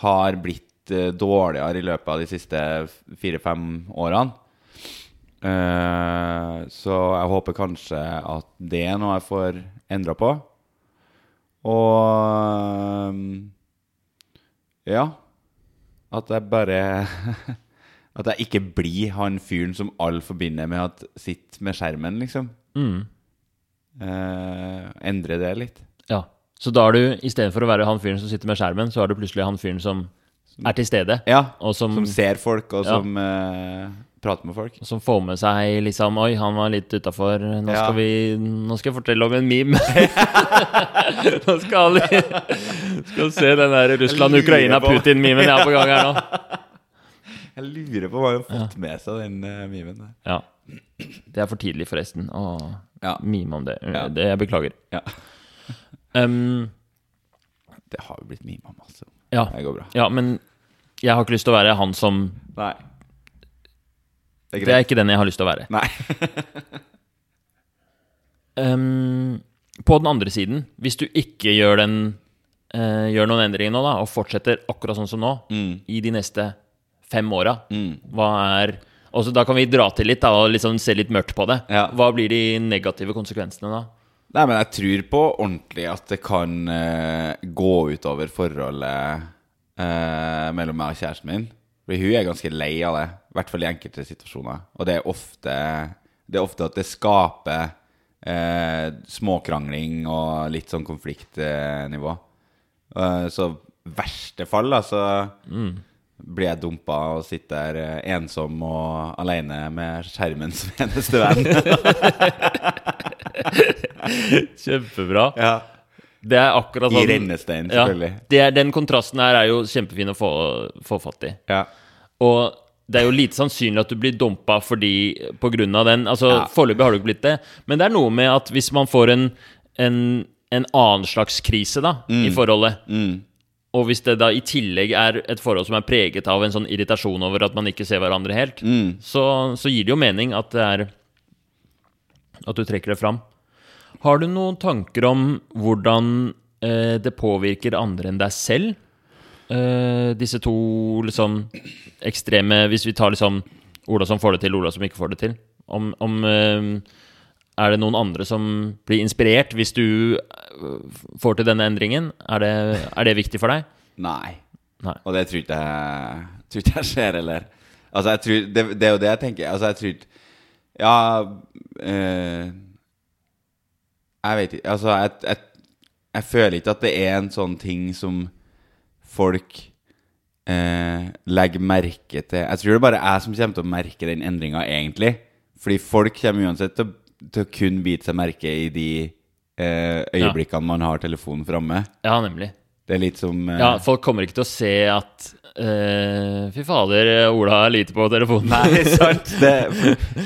har blitt eh, dårligere i løpet av de siste fire-fem årene. Eh, så jeg håper kanskje at det er noe jeg får endra på. Og um, ja. At jeg bare At jeg ikke blir han fyren som alle forbinder med at sitter med skjermen, liksom. Mm. Eh, endre det litt. Ja. Så da er du, istedenfor å være han fyren som sitter med skjermen, så er du plutselig han fyren som er til stede, Ja. og som, Som ser folk, og Ja. som uh, prater med folk. som får med seg liksom Oi, han var litt utafor. Nå, Ja. nå skal jeg fortelle om en meme. nå skal alle Skal se den der Russland-Ukraina-Putin-memen jeg har på gang her nå. Jeg lurer på hva han har fått med seg, den uh, memen der. Ja. Det er for tidlig, forresten, å Ja. mime om det. Det Jeg beklager. Ja. Um, Det har jo blitt mima masse. ja. Det går bra. ja, men jeg har ikke lyst til å være han som Nei. Det er Det er ikke den jeg har lyst til å være. Nei. Um, på den andre siden, hvis du ikke gjør, den, uh, gjør noen endringer nå, da, og fortsetter akkurat sånn som nå, Mm. i de neste fem åra, Mm. hva er også, Da kan vi dra til litt da, og liksom se litt mørkt på det. Ja. Hva blir de negative konsekvensene da? Nei, men jeg tror på ordentlig at det kan uh, gå utover forholdet uh, mellom meg og kjæresten min. For hun er ganske lei av det, i hvert fall i enkelte situasjoner. Og det er ofte, det er ofte at det skaper uh, småkrangling og litt sånn konfliktnivå. Så verste fall, altså så blir jeg dumpa og sitter der eh, ensom og alene med skjermen som eneste venn. Kjempebra. ja. Det er akkurat I sånn rennestein, ja, selvfølgelig. det er, Den kontrasten her er jo kjempefin å få, få fatt i. Ja. Og det er jo lite sannsynlig at du blir dumpa fordi av den. Altså, Ja. Foreløpig har du ikke blitt det, men det er noe med at hvis man får en, en, en annen slags krise da, i forholdet, Mm. Og hvis det da i tillegg er et forhold som er preget av en sånn irritasjon over at man ikke ser hverandre helt, Mm. så, så gir det jo mening at det er At du trekker det fram. Har du noen tanker om hvordan eh, det påvirker andre enn deg selv? Eh, disse to liksom ekstreme Hvis vi tar liksom Ola som får det til, Ola som ikke får det til. Om, om eh, Er det noen andre som blir inspirert hvis du eh, får til denne endringen? Er det, er det viktig for deg? Nei. Nei. Og det tror ikke jeg, tror ikke jeg skjer heller. Altså, jeg tror, det, det er jo det jeg tenker. Altså, jeg tror ikke Ja eh, Jeg vet ikke Altså, jeg, jeg, jeg føler ikke at det er en sånn ting som folk eh, legger merke til. Jeg tror det bare er jeg som kommer til å merke den endringa, egentlig. Fordi folk kommer uansett til, å- til å kun bite seg merke i de eh, øyeblikkene man har telefonen framme. Ja, nemlig. Det er litt som uh... Ja, folk kommer ikke til å se at uh, Fy fader, Ola er lite på telefonen. Nei, sant. Det,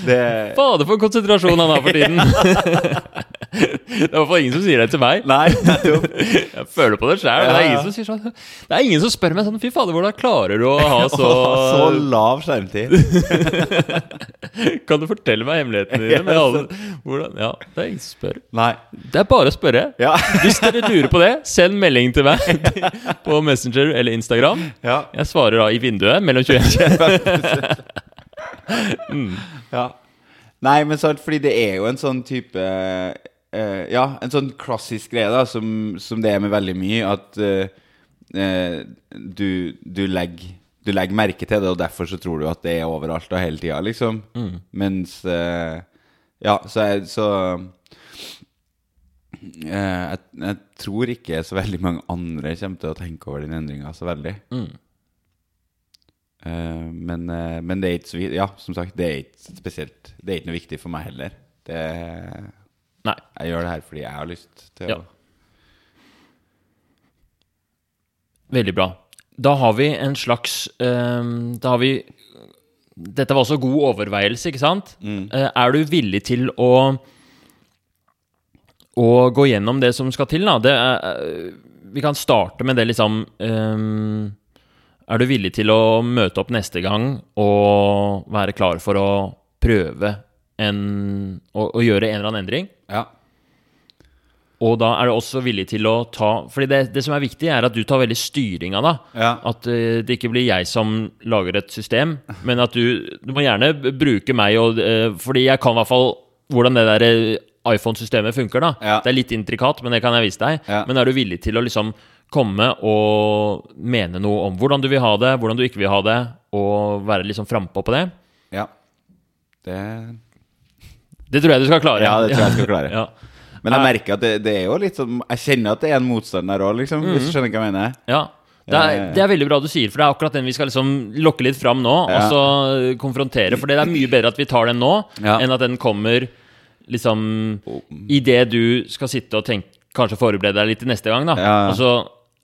det Fader, for konsentrasjon han har for tiden! det er i hvert fall ingen som sier det til meg. Nei, nettopp. Jeg føler på det sjøl. Det, Ja, ja. sier sånn Det er ingen som spør meg sånn Fy fader, hvordan klarer du å ha så, så lav skjermtid. Kan du fortelle meg hemmelighetene dine? Hvordan? Ja, det er ingen som spør. Nei. Det er bare å spørre. Ja. Hvis dere lurer på det, send melding til meg på Messenger eller Instagram. ja. Jeg svarer da i vinduet mellom 21 Ja. Nei, men sant, fordi det er jo en sånn type uh, Ja, en sånn klassisk greie da som, som det er med veldig mye, at eh, du, du, legger, du legger merke til det, og derfor så tror du at det er overalt og hele tida, liksom. Mens uh, Ja, så, jeg, så jeg, jeg tror ikke så veldig mange andre kommer til å tenke over den endringa så veldig. Mm. Uh, men, uh, men det er ikke så Ja, som sagt, det er ikke spesielt Det er ikke noe viktig for meg heller. Det, Nei. jeg gjør det her fordi jeg har lyst til Ja. å Veldig bra. Da har vi en slags uh, Da har vi Dette var også god overveielse, ikke sant? Eh, er du villig til å Å gå gjennom det som skal til, da? Det er, eh, vi kan starte med det, liksom um, Er du villig til å møte opp neste gang og være klar for å prøve en Å, å gjøre en eller annen endring? Ja. Og da er du også villig til å ta Fordi det, det som er viktig, er at du tar veldig styring av det. Ja. At uh, det ikke blir jeg som lager et system, men at du Du må gjerne bruke meg, og, uh, fordi jeg kan i hvert fall hvordan det der eh, iPhone-systemet funker. da Ja. Det er litt intrikat, men det kan jeg vise deg. Ja. Men er du villig til å liksom komme og mene noe om hvordan du vil ha det, hvordan du ikke vil ha det, og være liksom frampå på det? ja. Det Det tror jeg du skal klare. Ja, det tror jeg jeg skal klare. ja. Men jeg merker at det, det er jo litt sånn Jeg kjenner at det er en motstand der òg, liksom. Hvis du skjønner hva jeg mener? Ja. Det er, det er veldig bra du sier, for det er akkurat den vi skal liksom lokke litt fram nå. Ja. Og så konfrontere. For det er mye bedre at vi tar den nå, Ja. enn at den kommer liksom idet du skal sitte og tenke Kanskje forberede deg litt til neste gang, da. Ja, ja. Og så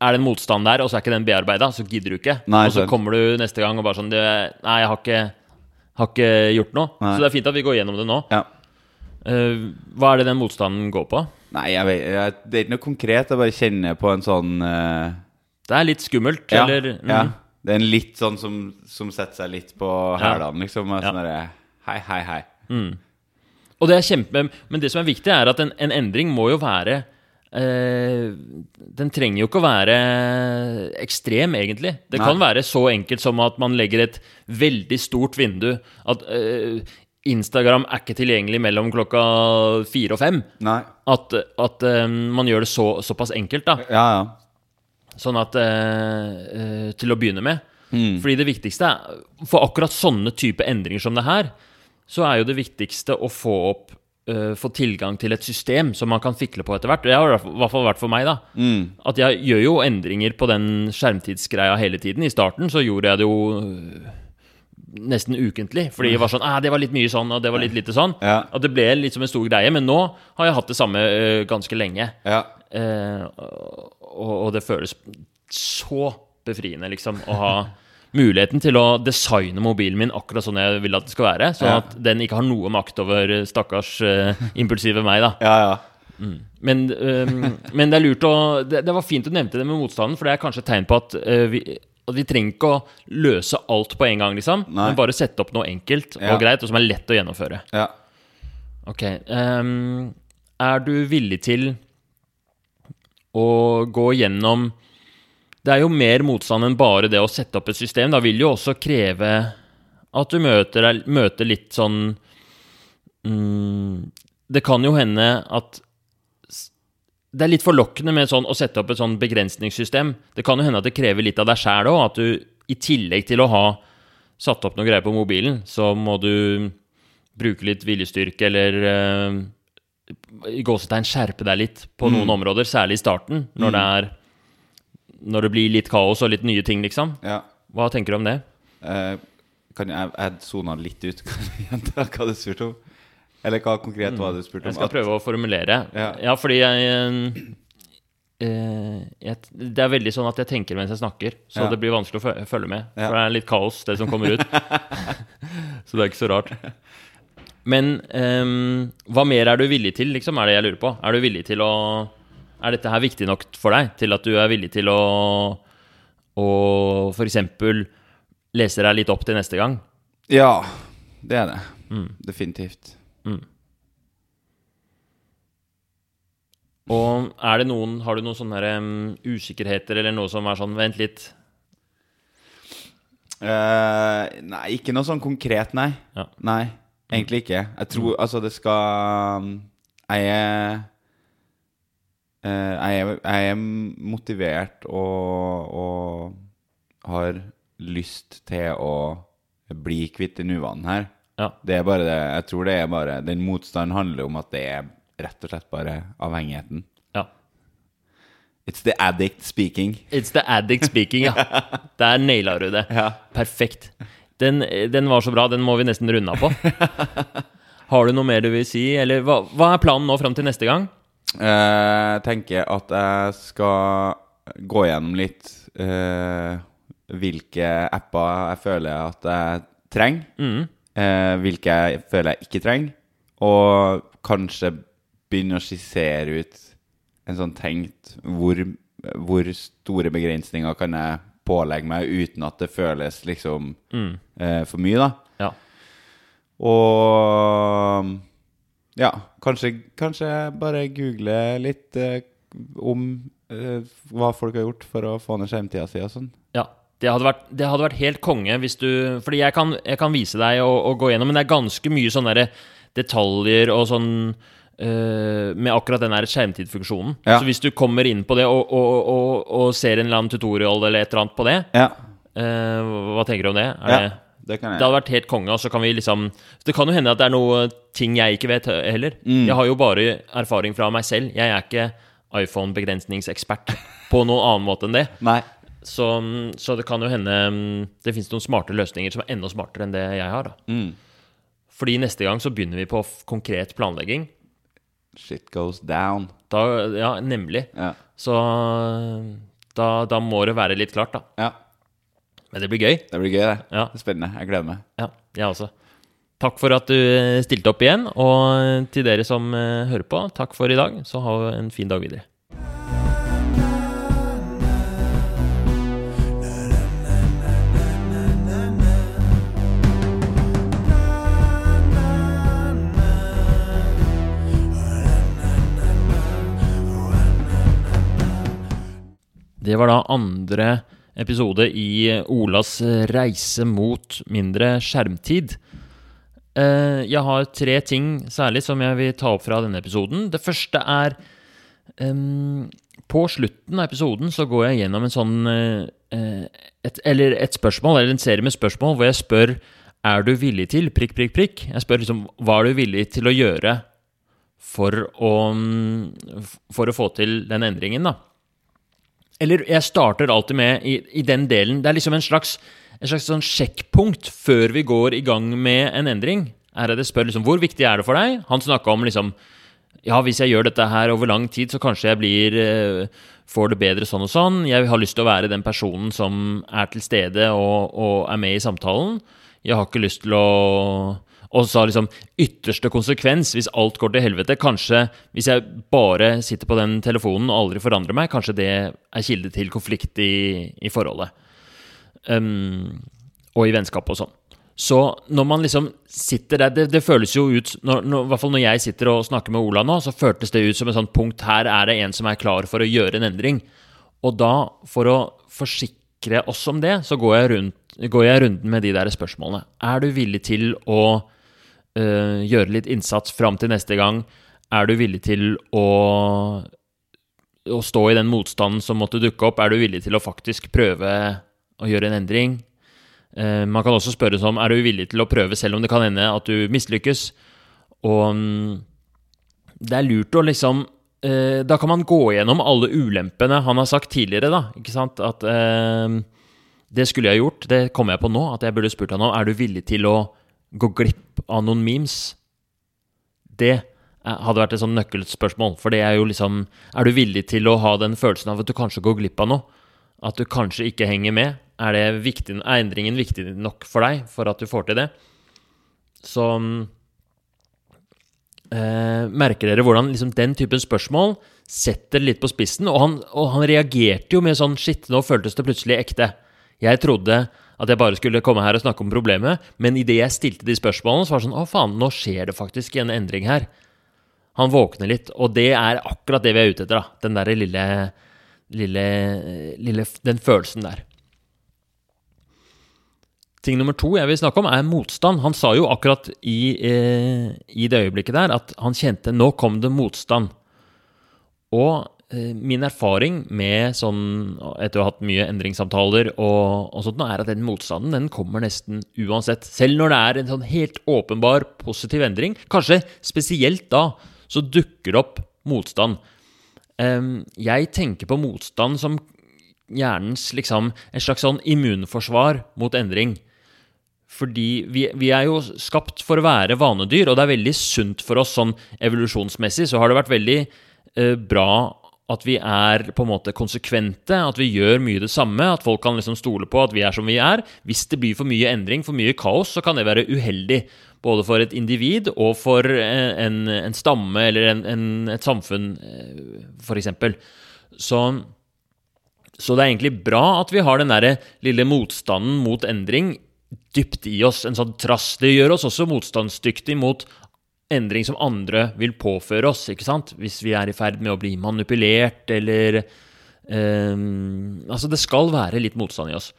er det en motstand der, og så er ikke den bearbeida, så gidder du ikke. Nei, og så kommer du neste gang og bare sånn Nei, jeg har ikke, har ikke gjort noe. Nei. Så det er fint at vi går gjennom det nå. Ja. Uh, hva er det den motstanden går på? Nei, jeg vet, jeg, det er ikke noe konkret. Jeg bare kjenner på en sånn uh... Det er litt skummelt, ja, eller mm. ja. Det er en litt sånn som, som setter seg litt på hælene, liksom. Sånn derre Hei, hei, hei. Og det er kjempe Men det som er viktig, er at en, en endring må jo være eh, Den trenger jo ikke å være ekstrem, egentlig. Det Nei. kan være så enkelt som at man legger et veldig stort vindu. At eh, Instagram er ikke tilgjengelig mellom klokka fire og fem. Nei. At, at eh, man gjør det så, såpass enkelt, da. Ja, ja. Sånn at uh, uh, Til å begynne med. Mm. Fordi det viktigste er For akkurat sånne type endringer som det her, så er jo det viktigste å få opp uh, Få tilgang til et system som man kan fikle på etter hvert. Det har i hvert fall vært for meg, da. Mm. At jeg gjør jo endringer på den skjermtidsgreia hele tiden. I starten så gjorde jeg det jo øh, nesten ukentlig. Fordi det var sånn ah, Det var litt mye sånn, og det var litt lite sånn. Ja. At det ble litt som en stor greie. Men nå har jeg hatt det samme uh, ganske lenge. Ja. Uh, og, og det føles så befriende, liksom, å ha muligheten til å designe mobilen min akkurat sånn jeg vil at det skal være. Sånn Ja. at den ikke har noe makt over eh, stakkars uh, impulsive meg, da. ja, ja. Men, um, men det er lurt å det, det var fint du nevnte det med motstanden, for det er kanskje et tegn på at, uh, vi, at vi trenger ikke å løse alt på en gang, liksom. Nei. Men bare sette opp noe enkelt Ja. og greit, og som er lett å gjennomføre. ja. Ok. Um, er du villig til å gå gjennom Det er jo mer motstand enn bare det å sette opp et system. Da vil jo også kreve at du møter, møter litt sånn mm, Det kan jo hende at det er litt forlokkende med sånn, å sette opp et sånn begrensningssystem. Det kan jo hende at det krever litt av deg sjæl òg. At du i tillegg til å ha satt opp noe greier på mobilen, så må du bruke litt viljestyrke eller eh, i gåsetegn skjerpe deg litt på noen områder, særlig i starten, når det er Når det blir litt kaos og litt nye ting, liksom. ja. Hva tenker du om det? Eh, kan jeg Jeg sona litt ut. Kan du gjenta hva du spurte om? Eller hva konkret var det du spurte om? Jeg skal prøve å formulere. Ja. fordi jeg, eh, jeg Det er veldig sånn at jeg tenker mens jeg snakker, så Ja. det blir vanskelig å følge med. Ja. For det er litt kaos, det som kommer ut. så det er ikke så rart. Men ehm, hva mer er du villig til, liksom, er det jeg lurer på. Er du villig til å Er dette her viktig nok for deg til at du er villig til å Å f.eks. lese deg litt opp til neste gang? Ja, det er det. Mm. Definitivt. Og er det noen, har du noen sånne her, um, usikkerheter eller noe som er sånn Vent litt. Uh, nei, ikke noe sånn konkret, nei. Ja. Nei, egentlig ikke. Jeg tror altså det skal Jeg er jeg, er, jeg er motivert og, og har lyst til å bli kvitt den uvanen her. Ja. Det er bare det. Jeg tror det er bare Den motstanden handler om at det er rett og slett bare avhengigheten. ja. It's the addict speaking. It's the addict speaking, ja. Der naila du det. Ja. Perfekt. Den, den var så bra, den må vi nesten runde av på. Har du noe mer du vil si, eller hva, hva er planen nå fram til neste gang? Eh, Jeg tenker at jeg skal gå gjennom litt eh, hvilke apper jeg føler at jeg trenger. Mm. eh, hvilke jeg føler jeg ikke trenger. Og kanskje begynne å skissere ut en sånn tenkt hvor, hvor store begrensninger kan jeg pålegge meg uten at det føles liksom Mm. eh, for mye, da. Ja. Og ja, kanskje, kanskje bare google litt eh, om eh, hva folk har gjort for å få ned skjermtida si og sånn. Ja, det hadde, vært, det hadde vært helt konge hvis du Fordi jeg kan, jeg kan vise deg og, og gå gjennom, men det er ganske mye sånne detaljer og sånn øh, med akkurat den skjermtidfunksjonen. Ja. Så hvis du kommer inn på det og, og, og ser en eller annen tutorial eller et eller annet på det, Ja, øh, hva tenker du om det? Er ja det det kan det hadde vært helt konge, og så kan vi liksom Det kan jo hende at det er noe ting jeg ikke vet heller. Mm. Jeg har jo bare erfaring fra meg selv. Jeg er ikke iPhone-begrensningsekspert på noen annen måte enn det. Nei. Så, så det kan jo hende mm, det finnes noen smarte løsninger som er enda smartere enn det jeg har. da. Mm. Fordi neste gang så begynner vi på konkret planlegging. Shit goes down. Da, ja, nemlig. Ja. Så da, da må det være litt klart, da. ja. Men det blir gøy. Det blir gøy, det. Ja, Det er spennende. Jeg gleder meg. ja jeg også. Takk for at du eh, stilte opp igjen. Og til dere som eh, hører på, takk for i dag. Så ha en fin dag videre. Det var da andre episode i Olas reise mot mindre skjermtid. Eh, Jeg har tre ting særlig som jeg vil ta opp fra denne episoden. Det første er um, På slutten av episoden så går jeg gjennom en sånn eh, et, Eller et spørsmål, eller en serie med spørsmål hvor jeg spør Er du villig til prikk, prikk, prikk. Jeg spør liksom hva er du villig til å gjøre for å, mm, for å få til den endringen, da. Eller jeg starter alltid med i, i den delen Det er liksom en slags, en slags sånn sjekkpunkt før vi går i gang med en endring. Er det spør liksom, Hvor viktig er det for deg? Han snakka om liksom Ja, hvis jeg gjør dette her over lang tid, så kanskje jeg blir eh, Får det bedre sånn og sånn. Jeg har lyst til å være den personen som er til stede og, og er med i samtalen. Jeg har ikke lyst til å Og så liksom ytterste konsekvens, hvis alt går til helvete Kanskje hvis jeg bare sitter på den telefonen og aldri forandrer meg, kanskje det er kilde til konflikt i, i forholdet. Um, og i vennskap og sånn. Så når man liksom sitter der Det, det føles jo ut når, når, I hvert fall når jeg sitter og snakker med Ola nå, så føltes det ut som et sånt punkt Her er det en som er klar for å gjøre en endring. Og da, for å forsikre oss om det, så går jeg, rundt, går jeg runden med de der spørsmålene. Er du villig til å gjøre litt innsats fram til neste gang? Er du villig til å, å stå i den motstanden som måtte dukke opp? Er du villig til å faktisk prøve å gjøre en endring? Eh, man kan også spørre som er du villig til å prøve selv om det kan hende at du mislykkes. Og mm, det er lurt å liksom eh, Da kan man gå gjennom alle ulempene han har sagt tidligere, da. Ikke sant? At eh, det skulle jeg gjort. Det kommer jeg på nå. At jeg burde spurt han om er du villig til å gå glipp av noen memes. Det hadde vært et sånn nøkkelspørsmål. For det er jo liksom Er du villig til å ha den følelsen av at du kanskje går glipp av noe? At du kanskje ikke henger med? Er, det viktig, er endringen viktig nok for deg for at du får til det? Så eh, merker dere hvordan liksom, den typen spørsmål setter litt på spissen. Og han, og han reagerte jo med sånn Shit, nå føltes det plutselig ekte. Jeg trodde at jeg bare skulle komme her og snakke om problemet, men idet jeg stilte de spørsmålene, så var det sånn Å, faen, nå skjer det faktisk en endring her. Han våkner litt, og det er akkurat det vi er ute etter, da. Den derre lille, lille, lille Den følelsen der. ting nummer to jeg vil snakke om, er motstand. Han sa jo akkurat i, eh, i det øyeblikket der at han kjente nå kom det motstand. Og min erfaring med sånn, etter å ha hatt mye endringssamtaler og, og sånt, er at den motstanden den kommer nesten uansett. Selv når det er en sånn helt åpenbar positiv endring, kanskje spesielt da, så dukker det opp motstand. Jeg tenker på motstand som hjernens liksom en slags sånn immunforsvar mot endring. Fordi vi, vi er jo skapt for å være vanedyr, og det er veldig sunt for oss sånn evolusjonsmessig. Så har det vært veldig eh, bra at vi er på en måte konsekvente, at vi gjør mye det samme, at folk kan liksom stole på at vi er som vi er. Hvis det blir for mye endring, for mye kaos, så kan det være uheldig. Både for et individ og for eh, en, en stamme eller en, en, et samfunn, eh, f.eks. Så så det er egentlig bra at vi har den der lille motstanden mot endring dypt i oss. En sånn trass. Det gjør oss også motstandsdyktig mot endring som andre vil påføre oss. ikke sant? Hvis vi er i ferd med å bli manipulert, eller um, Altså, det skal være litt motstand i oss.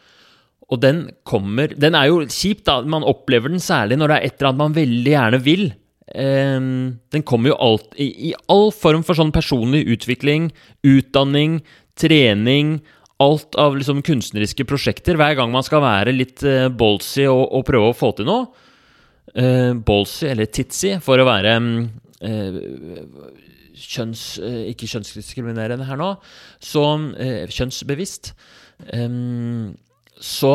Og den kommer Den er jo kjip, da. Man opplever den særlig når det er et eller annet man veldig gjerne vil. Um, den kommer jo alt, i, i all form for sånn personlig utvikling, utdanning, trening Alt av liksom kunstneriske prosjekter. Hver gang man skal være litt uh, ballsy og, og prøve å få til noe. Eh, ballsy, eller titsy, for å være uh, kjønns... uh, ikke kjønnsdiskriminerende her nå. Så kjønnsbevisst. um, så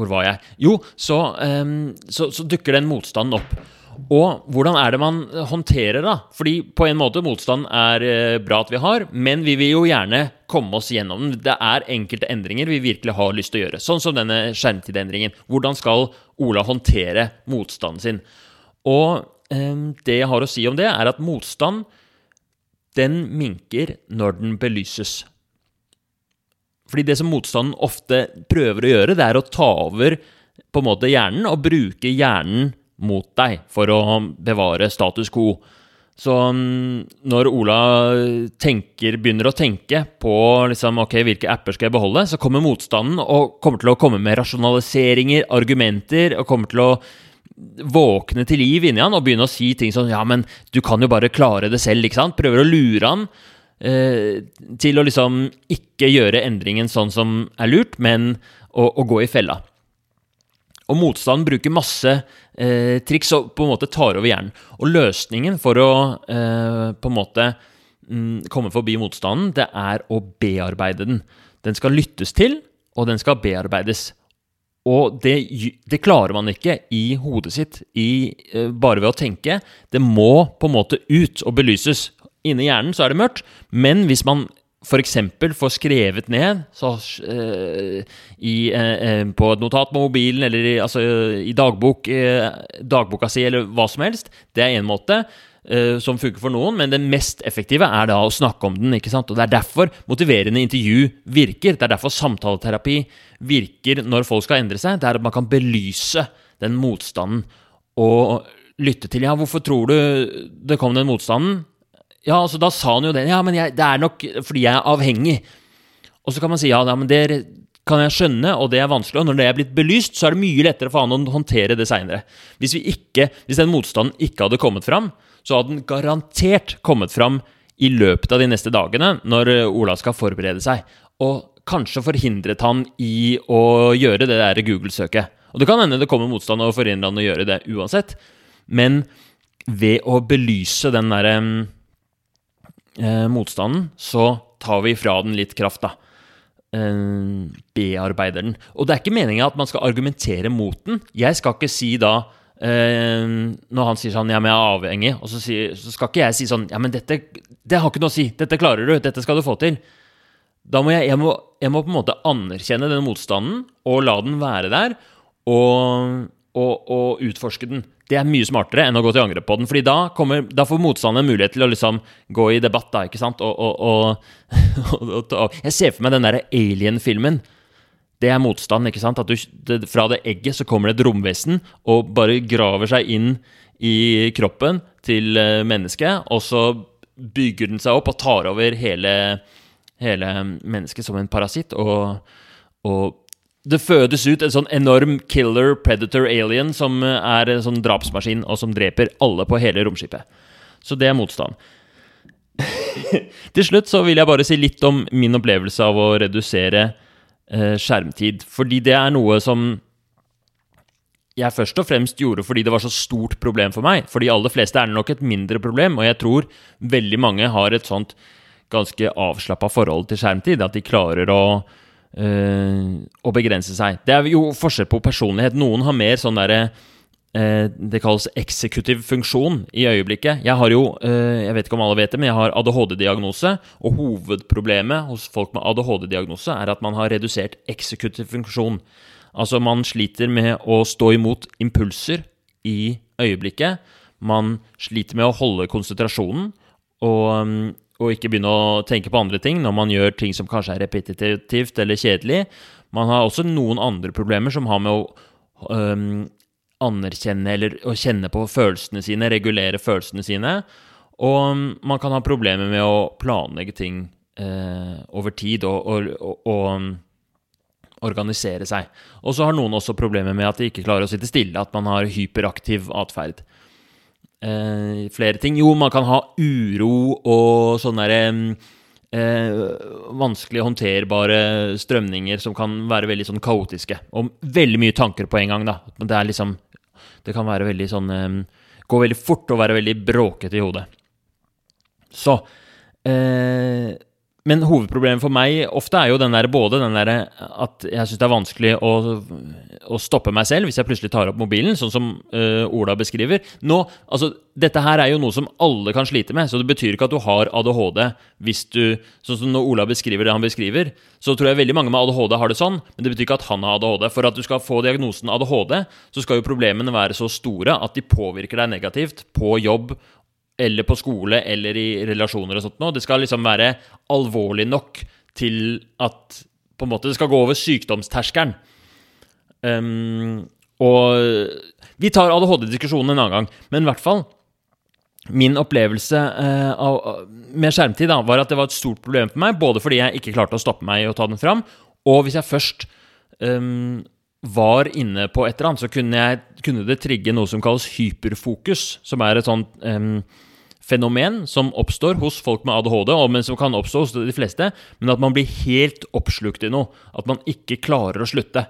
Hvor var jeg? Jo, så, um, så, så dukker den motstanden opp. Og hvordan er det man håndterer da? Fordi på en måte motstand er eh, bra at vi har, men vi vil jo gjerne komme oss gjennom den. Det er enkelte endringer vi virkelig har lyst til å gjøre, sånn som denne skjermtidendringen. Hvordan skal Ola håndtere motstanden sin? Og eh, det jeg har å si om det, er at motstand den minker når den belyses. Fordi det som motstanden ofte prøver å gjøre, det er å ta over på en måte hjernen og bruke hjernen mot deg for å bevare status quo. Så mm, når Ola tenker, begynner å tenke på liksom, okay, hvilke apper skal jeg beholde, så kommer motstanden og kommer til å komme med rasjonaliseringer, argumenter, og kommer til å våkne til liv inni han og begynne å si ting som Ja, men du kan jo bare klare det selv, ikke sant? Prøver å lure han eh, til å liksom ikke gjøre endringen sånn som er lurt, men å, å gå i fella. Og motstanden bruker masse eh, triks og på en måte tar over hjernen. Og løsningen for å eh, på en måte mm, komme forbi motstanden, det er å bearbeide den. Den skal lyttes til, og den skal bearbeides. Og det, det klarer man ikke i hodet sitt i, eh, bare ved å tenke. Det må på en måte ut og belyses. Inni hjernen så er det mørkt, men hvis man f.eks. får skrevet ned så, uh, i, uh, på et notat på mobilen eller i, altså, i dagbok, dagboka si eller hva som helst, det er én måte. som funker for noen, men det mest effektive er da å snakke om den. ikke sant? Og Det er derfor motiverende intervju virker. Det er derfor samtaleterapi virker når folk skal endre seg. Det er at man kan belyse den motstanden og lytte til Ja, hvorfor tror du det kom den motstanden? Ja, altså Da sa han jo det. Ja, men jeg, det er nok fordi jeg er avhengig. Og så kan man si ja, men det kan jeg skjønne, og det er vanskelig. Og når det er blitt belyst, så er det mye lettere for han å håndtere det seinere. Hvis, hvis den motstanden ikke hadde kommet fram, så hadde den garantert kommet fram i løpet av de neste dagene, når Ola skal forberede seg. Og kanskje forhindret han i å gjøre det der Google-søket. Og det kan hende det kommer motstand og forhindrer han å gjøre det uansett, men ved å belyse den derre eh, motstanden, så tar vi fra den litt kraft, da. Eh, bearbeider den. Og det er ikke meninga at man skal argumentere mot den. Jeg skal ikke si da eh, Når han sier sånn 'ja, men jeg er avhengig', og så, sier, så skal ikke jeg si sånn 'ja, men dette det har ikke noe å si. Dette klarer du. Dette skal du få til'. Da må jeg, jeg, må, jeg må på en måte anerkjenne den motstanden og la den være der, og, og, og utforske den. Det er mye smartere enn å gå til angrep på den. fordi da, kommer, da får motstanderen mulighet til å liksom gå i debatt. da, ikke sant? Og, og, og, og Jeg ser for meg den derre Alien-filmen. Det er motstand. ikke sant? At du, det, Fra det egget så kommer det et romvesen og bare graver seg inn i kroppen til eh, mennesket. Og så bygger den seg opp og tar over hele, hele mennesket som en parasitt. Og, og det fødes ut en sånn enorm killer predator alien som eh, er en sånn drapsmaskin, og som dreper alle på hele romskipet. Så det er motstand. Til slutt så vil jeg bare si litt om min opplevelse av å redusere eh, skjermtid. Fordi det er noe som jeg først og fremst gjorde fordi det var så stort problem for meg. For de aller fleste er det nok et mindre problem, og jeg tror veldig mange har et sånt ganske avslappa forhold til skjermtid. At de klarer å å begrense seg. Det er jo forskjell på personlighet. Noen har mer sånn derre uh, Det kalles eksekutiv funksjon i øyeblikket. Jeg har jo, uh, jeg vet ikke om alle vet det, men jeg har ADHD-diagnose. Og hovedproblemet hos folk med ADHD-diagnose er at man har redusert eksekutiv funksjon. Altså, man sliter med å stå imot impulser i øyeblikket. Man sliter med å holde konsentrasjonen. Og um, og ikke begynne å tenke på andre ting når man gjør ting som kanskje er repetitivt eller kjedelig. Man har også noen andre problemer som har med å um, anerkjenne eller å kjenne på følelsene sine, regulere følelsene sine. Og man kan ha problemer med å planlegge ting eh, over tid og, og, og, og organisere seg. Og så har noen også problemer med at de ikke klarer å sitte stille, at man har hyperaktiv atferd eh, flere ting. Jo, man kan ha uro og sånne eh, vanskelig håndterbare strømninger som kan være veldig sånn kaotiske. Og veldig mye tanker på en gang, da. Det er liksom Det kan være veldig sånn eh, Gå veldig fort og være veldig bråkete i hodet. Så eh, men hovedproblemet for meg ofte er jo den der, både den derre at jeg syns det er vanskelig å, å, stoppe meg selv hvis jeg plutselig tar opp mobilen, sånn som uh, Ola beskriver. Nå, altså, Dette her er jo noe som alle kan slite med, så det betyr ikke at du har ADHD hvis du Sånn som når Ola beskriver det han beskriver, så tror jeg veldig mange med ADHD har det sånn, men det betyr ikke at han har ADHD. For at du skal få diagnosen ADHD, så skal jo problemene være så store at de påvirker deg negativt på jobb eller på skole eller i relasjoner og sånt noe. Det skal liksom være alvorlig nok til at på en måte det skal gå over sykdomsterskelen. Um, og vi tar ADHD-diskusjonen en annen gang, men i hvert fall Min opplevelse uh, av, med skjermtid da, var at det var et stort problem for meg, både fordi jeg ikke klarte å stoppe meg og ta den fram, og hvis jeg først um, var inne på et eller annet, så kunne, jeg, kunne, det trigge noe som kalles hyperfokus, som er et sånt um, fenomen som oppstår hos folk med ADHD, men som kan oppstå hos de fleste, men at man blir helt oppslukt i noe. At man ikke klarer å slutte.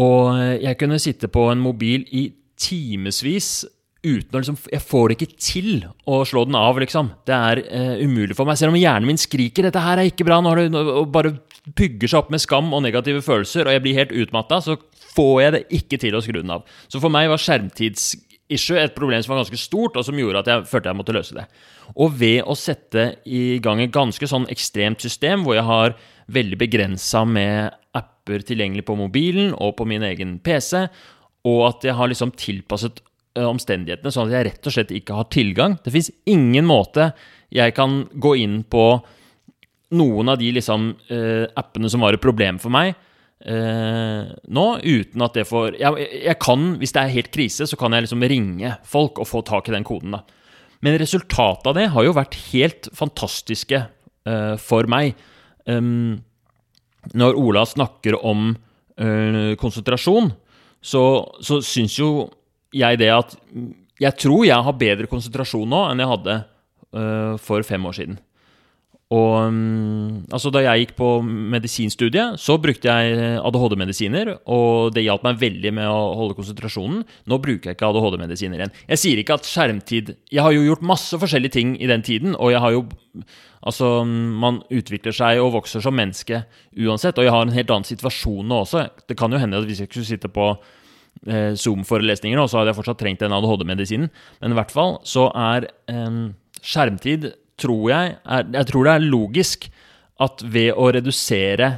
Og jeg kunne sitte på en mobil i timevis uten å liksom Jeg får det ikke til å slå den av, liksom. Det er uh, umulig for meg. Selv om hjernen min skriker 'dette her er ikke bra', nå det, og bare bygger seg opp med skam og negative følelser, og jeg blir helt utmatta, så får jeg det ikke til å skru den av. Så for meg var skjermtids issue, et problem som var ganske stort, og som gjorde at jeg følte jeg måtte løse det. Og ved å sette i gang et ganske sånn ekstremt system, hvor jeg har veldig begrensa med apper tilgjengelig på mobilen og på min egen PC, og at jeg har liksom tilpasset eh, omstendighetene sånn at jeg rett og slett ikke har tilgang. Det fins ingen måte jeg kan gå inn på noen av de liksom, eh, appene som var et problem for meg, Uh, nå, uten at det får jeg, jeg, kan, hvis det er helt krise, så kan jeg liksom ringe folk og få tak i den koden. da. Men resultatet av det har jo vært helt fantastiske eh, for meg. Um, når Ola snakker om uh, konsentrasjon, så, så syns jo jeg det at Jeg tror jeg har bedre konsentrasjon nå enn jeg hadde for fem år siden. Og mm, altså Da jeg gikk på medisinstudiet, så brukte jeg ADHD-medisiner. Og det hjalp meg veldig med å holde konsentrasjonen. Nå bruker jeg ikke ADHD-medisiner igjen. Jeg sier ikke at skjermtid Jeg har jo gjort masse forskjellige ting i den tiden. Og jeg har jo Altså, man utvikler seg og vokser som menneske uansett. Og jeg har en helt annen situasjon nå også. Det kan jo hende at hvis jeg skulle sitte på eh, Zoom-forelesninger nå, så hadde jeg fortsatt trengt den ADHD-medisinen. Men i hvert fall så er eh, skjermtid tror jeg er, Jeg tror det er logisk at ved å redusere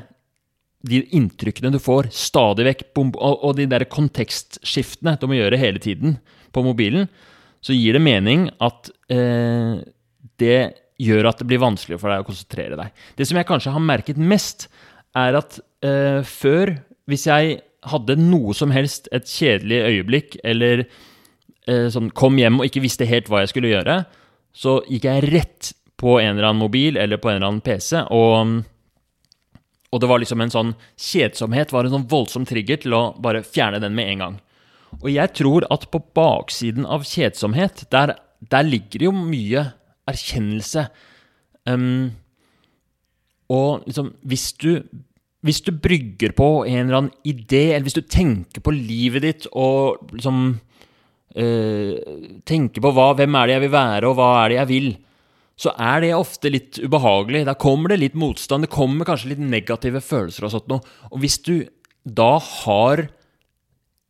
de inntrykkene du får stadig vekk, og de der kontekstskiftene du må gjøre hele tiden på mobilen, så gir det mening at eh, det gjør at det blir vanskeligere for deg å konsentrere deg. Det som jeg kanskje har merket mest, er at eh, før, hvis jeg hadde noe som helst, et kjedelig øyeblikk, eller eh, sånn kom hjem og ikke visste helt hva jeg skulle gjøre, så gikk jeg rett på en eller annen mobil eller på en eller annen PC og, Og det var liksom en sånn kjedsomhet var en sånn voldsom trigger til å bare fjerne den med en gang. Og jeg tror at på baksiden av kjedsomhet, der, der ligger det jo mye erkjennelse. Um, og liksom, hvis du, hvis du brygger på en eller annen idé, eller hvis du tenker på livet ditt og liksom uh, Tenker på hva, hvem er det jeg vil være, og hva er det jeg vil, så er det ofte litt ubehagelig. Da kommer det litt motstand, det kommer kanskje litt negative følelser og sånt noe. Og hvis du da har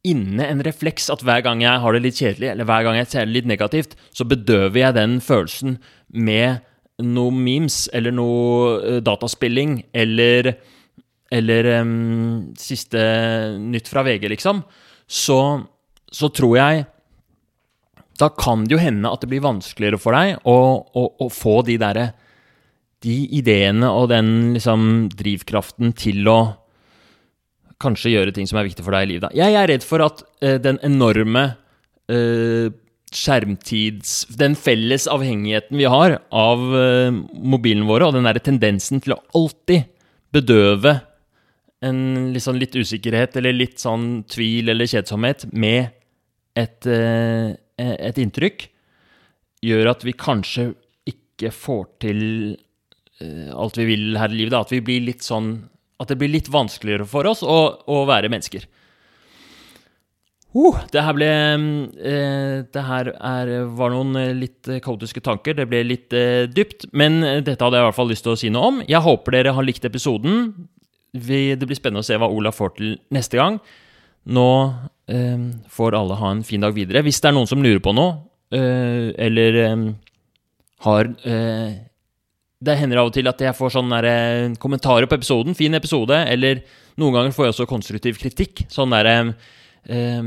inne en refleks at hver gang jeg har det litt kjedelig, eller hver gang jeg ser det litt negativt, så bedøver jeg den følelsen med noe memes, eller noe uh, dataspilling, eller Eller um, siste nytt fra VG, liksom. Så, så tror jeg da kan det jo hende at det blir vanskeligere for deg å, å, å få de derre De ideene og den liksom drivkraften til å kanskje gjøre ting som er viktig for deg i livet. Jeg er redd for at uh, den enorme uh, skjermtids Den felles avhengigheten vi har av uh, mobilen våre, og den derre tendensen til å alltid bedøve en liksom litt usikkerhet eller litt sånn tvil eller kjedsomhet med et Eh, et inntrykk, gjør at vi kanskje ikke får til uh, alt vi vil her i livet. Da. At vi blir litt sånn At det blir litt vanskeligere for oss å, å være mennesker. Uh, det her ble uh, Det her er, var noen litt kaotiske tanker. Det ble litt dypt. Men dette hadde jeg i hvert fall lyst til å si noe om. Jeg håper dere har likt episoden. Det blir spennende å se hva Ola får til neste gang. Nå eh, får alle ha en fin dag videre. Hvis det er noen som lurer på noe, eh, eller eh, har eh, Det hender av og til at jeg får sånne eh, kommentarer på episoden. Fin episode. Eller noen ganger får jeg også konstruktiv kritikk. Sånn derre eh,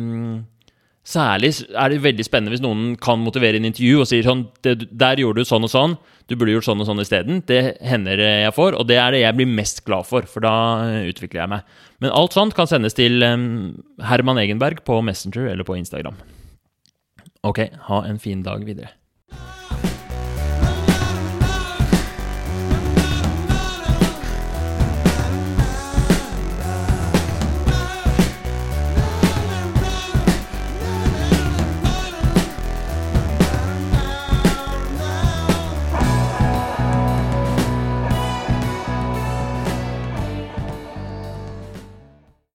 Særlig er det veldig spennende hvis noen kan motivere i en intervju og sier sånn 'Der gjorde du sånn og sånn. Du burde gjort sånn og sånn isteden.' Det hender jeg får, og det er det jeg blir mest glad for, for da utvikler jeg meg. Men alt sånt kan sendes til Herman Egenberg på Messenger eller på Instagram. Ok, ha en fin dag videre.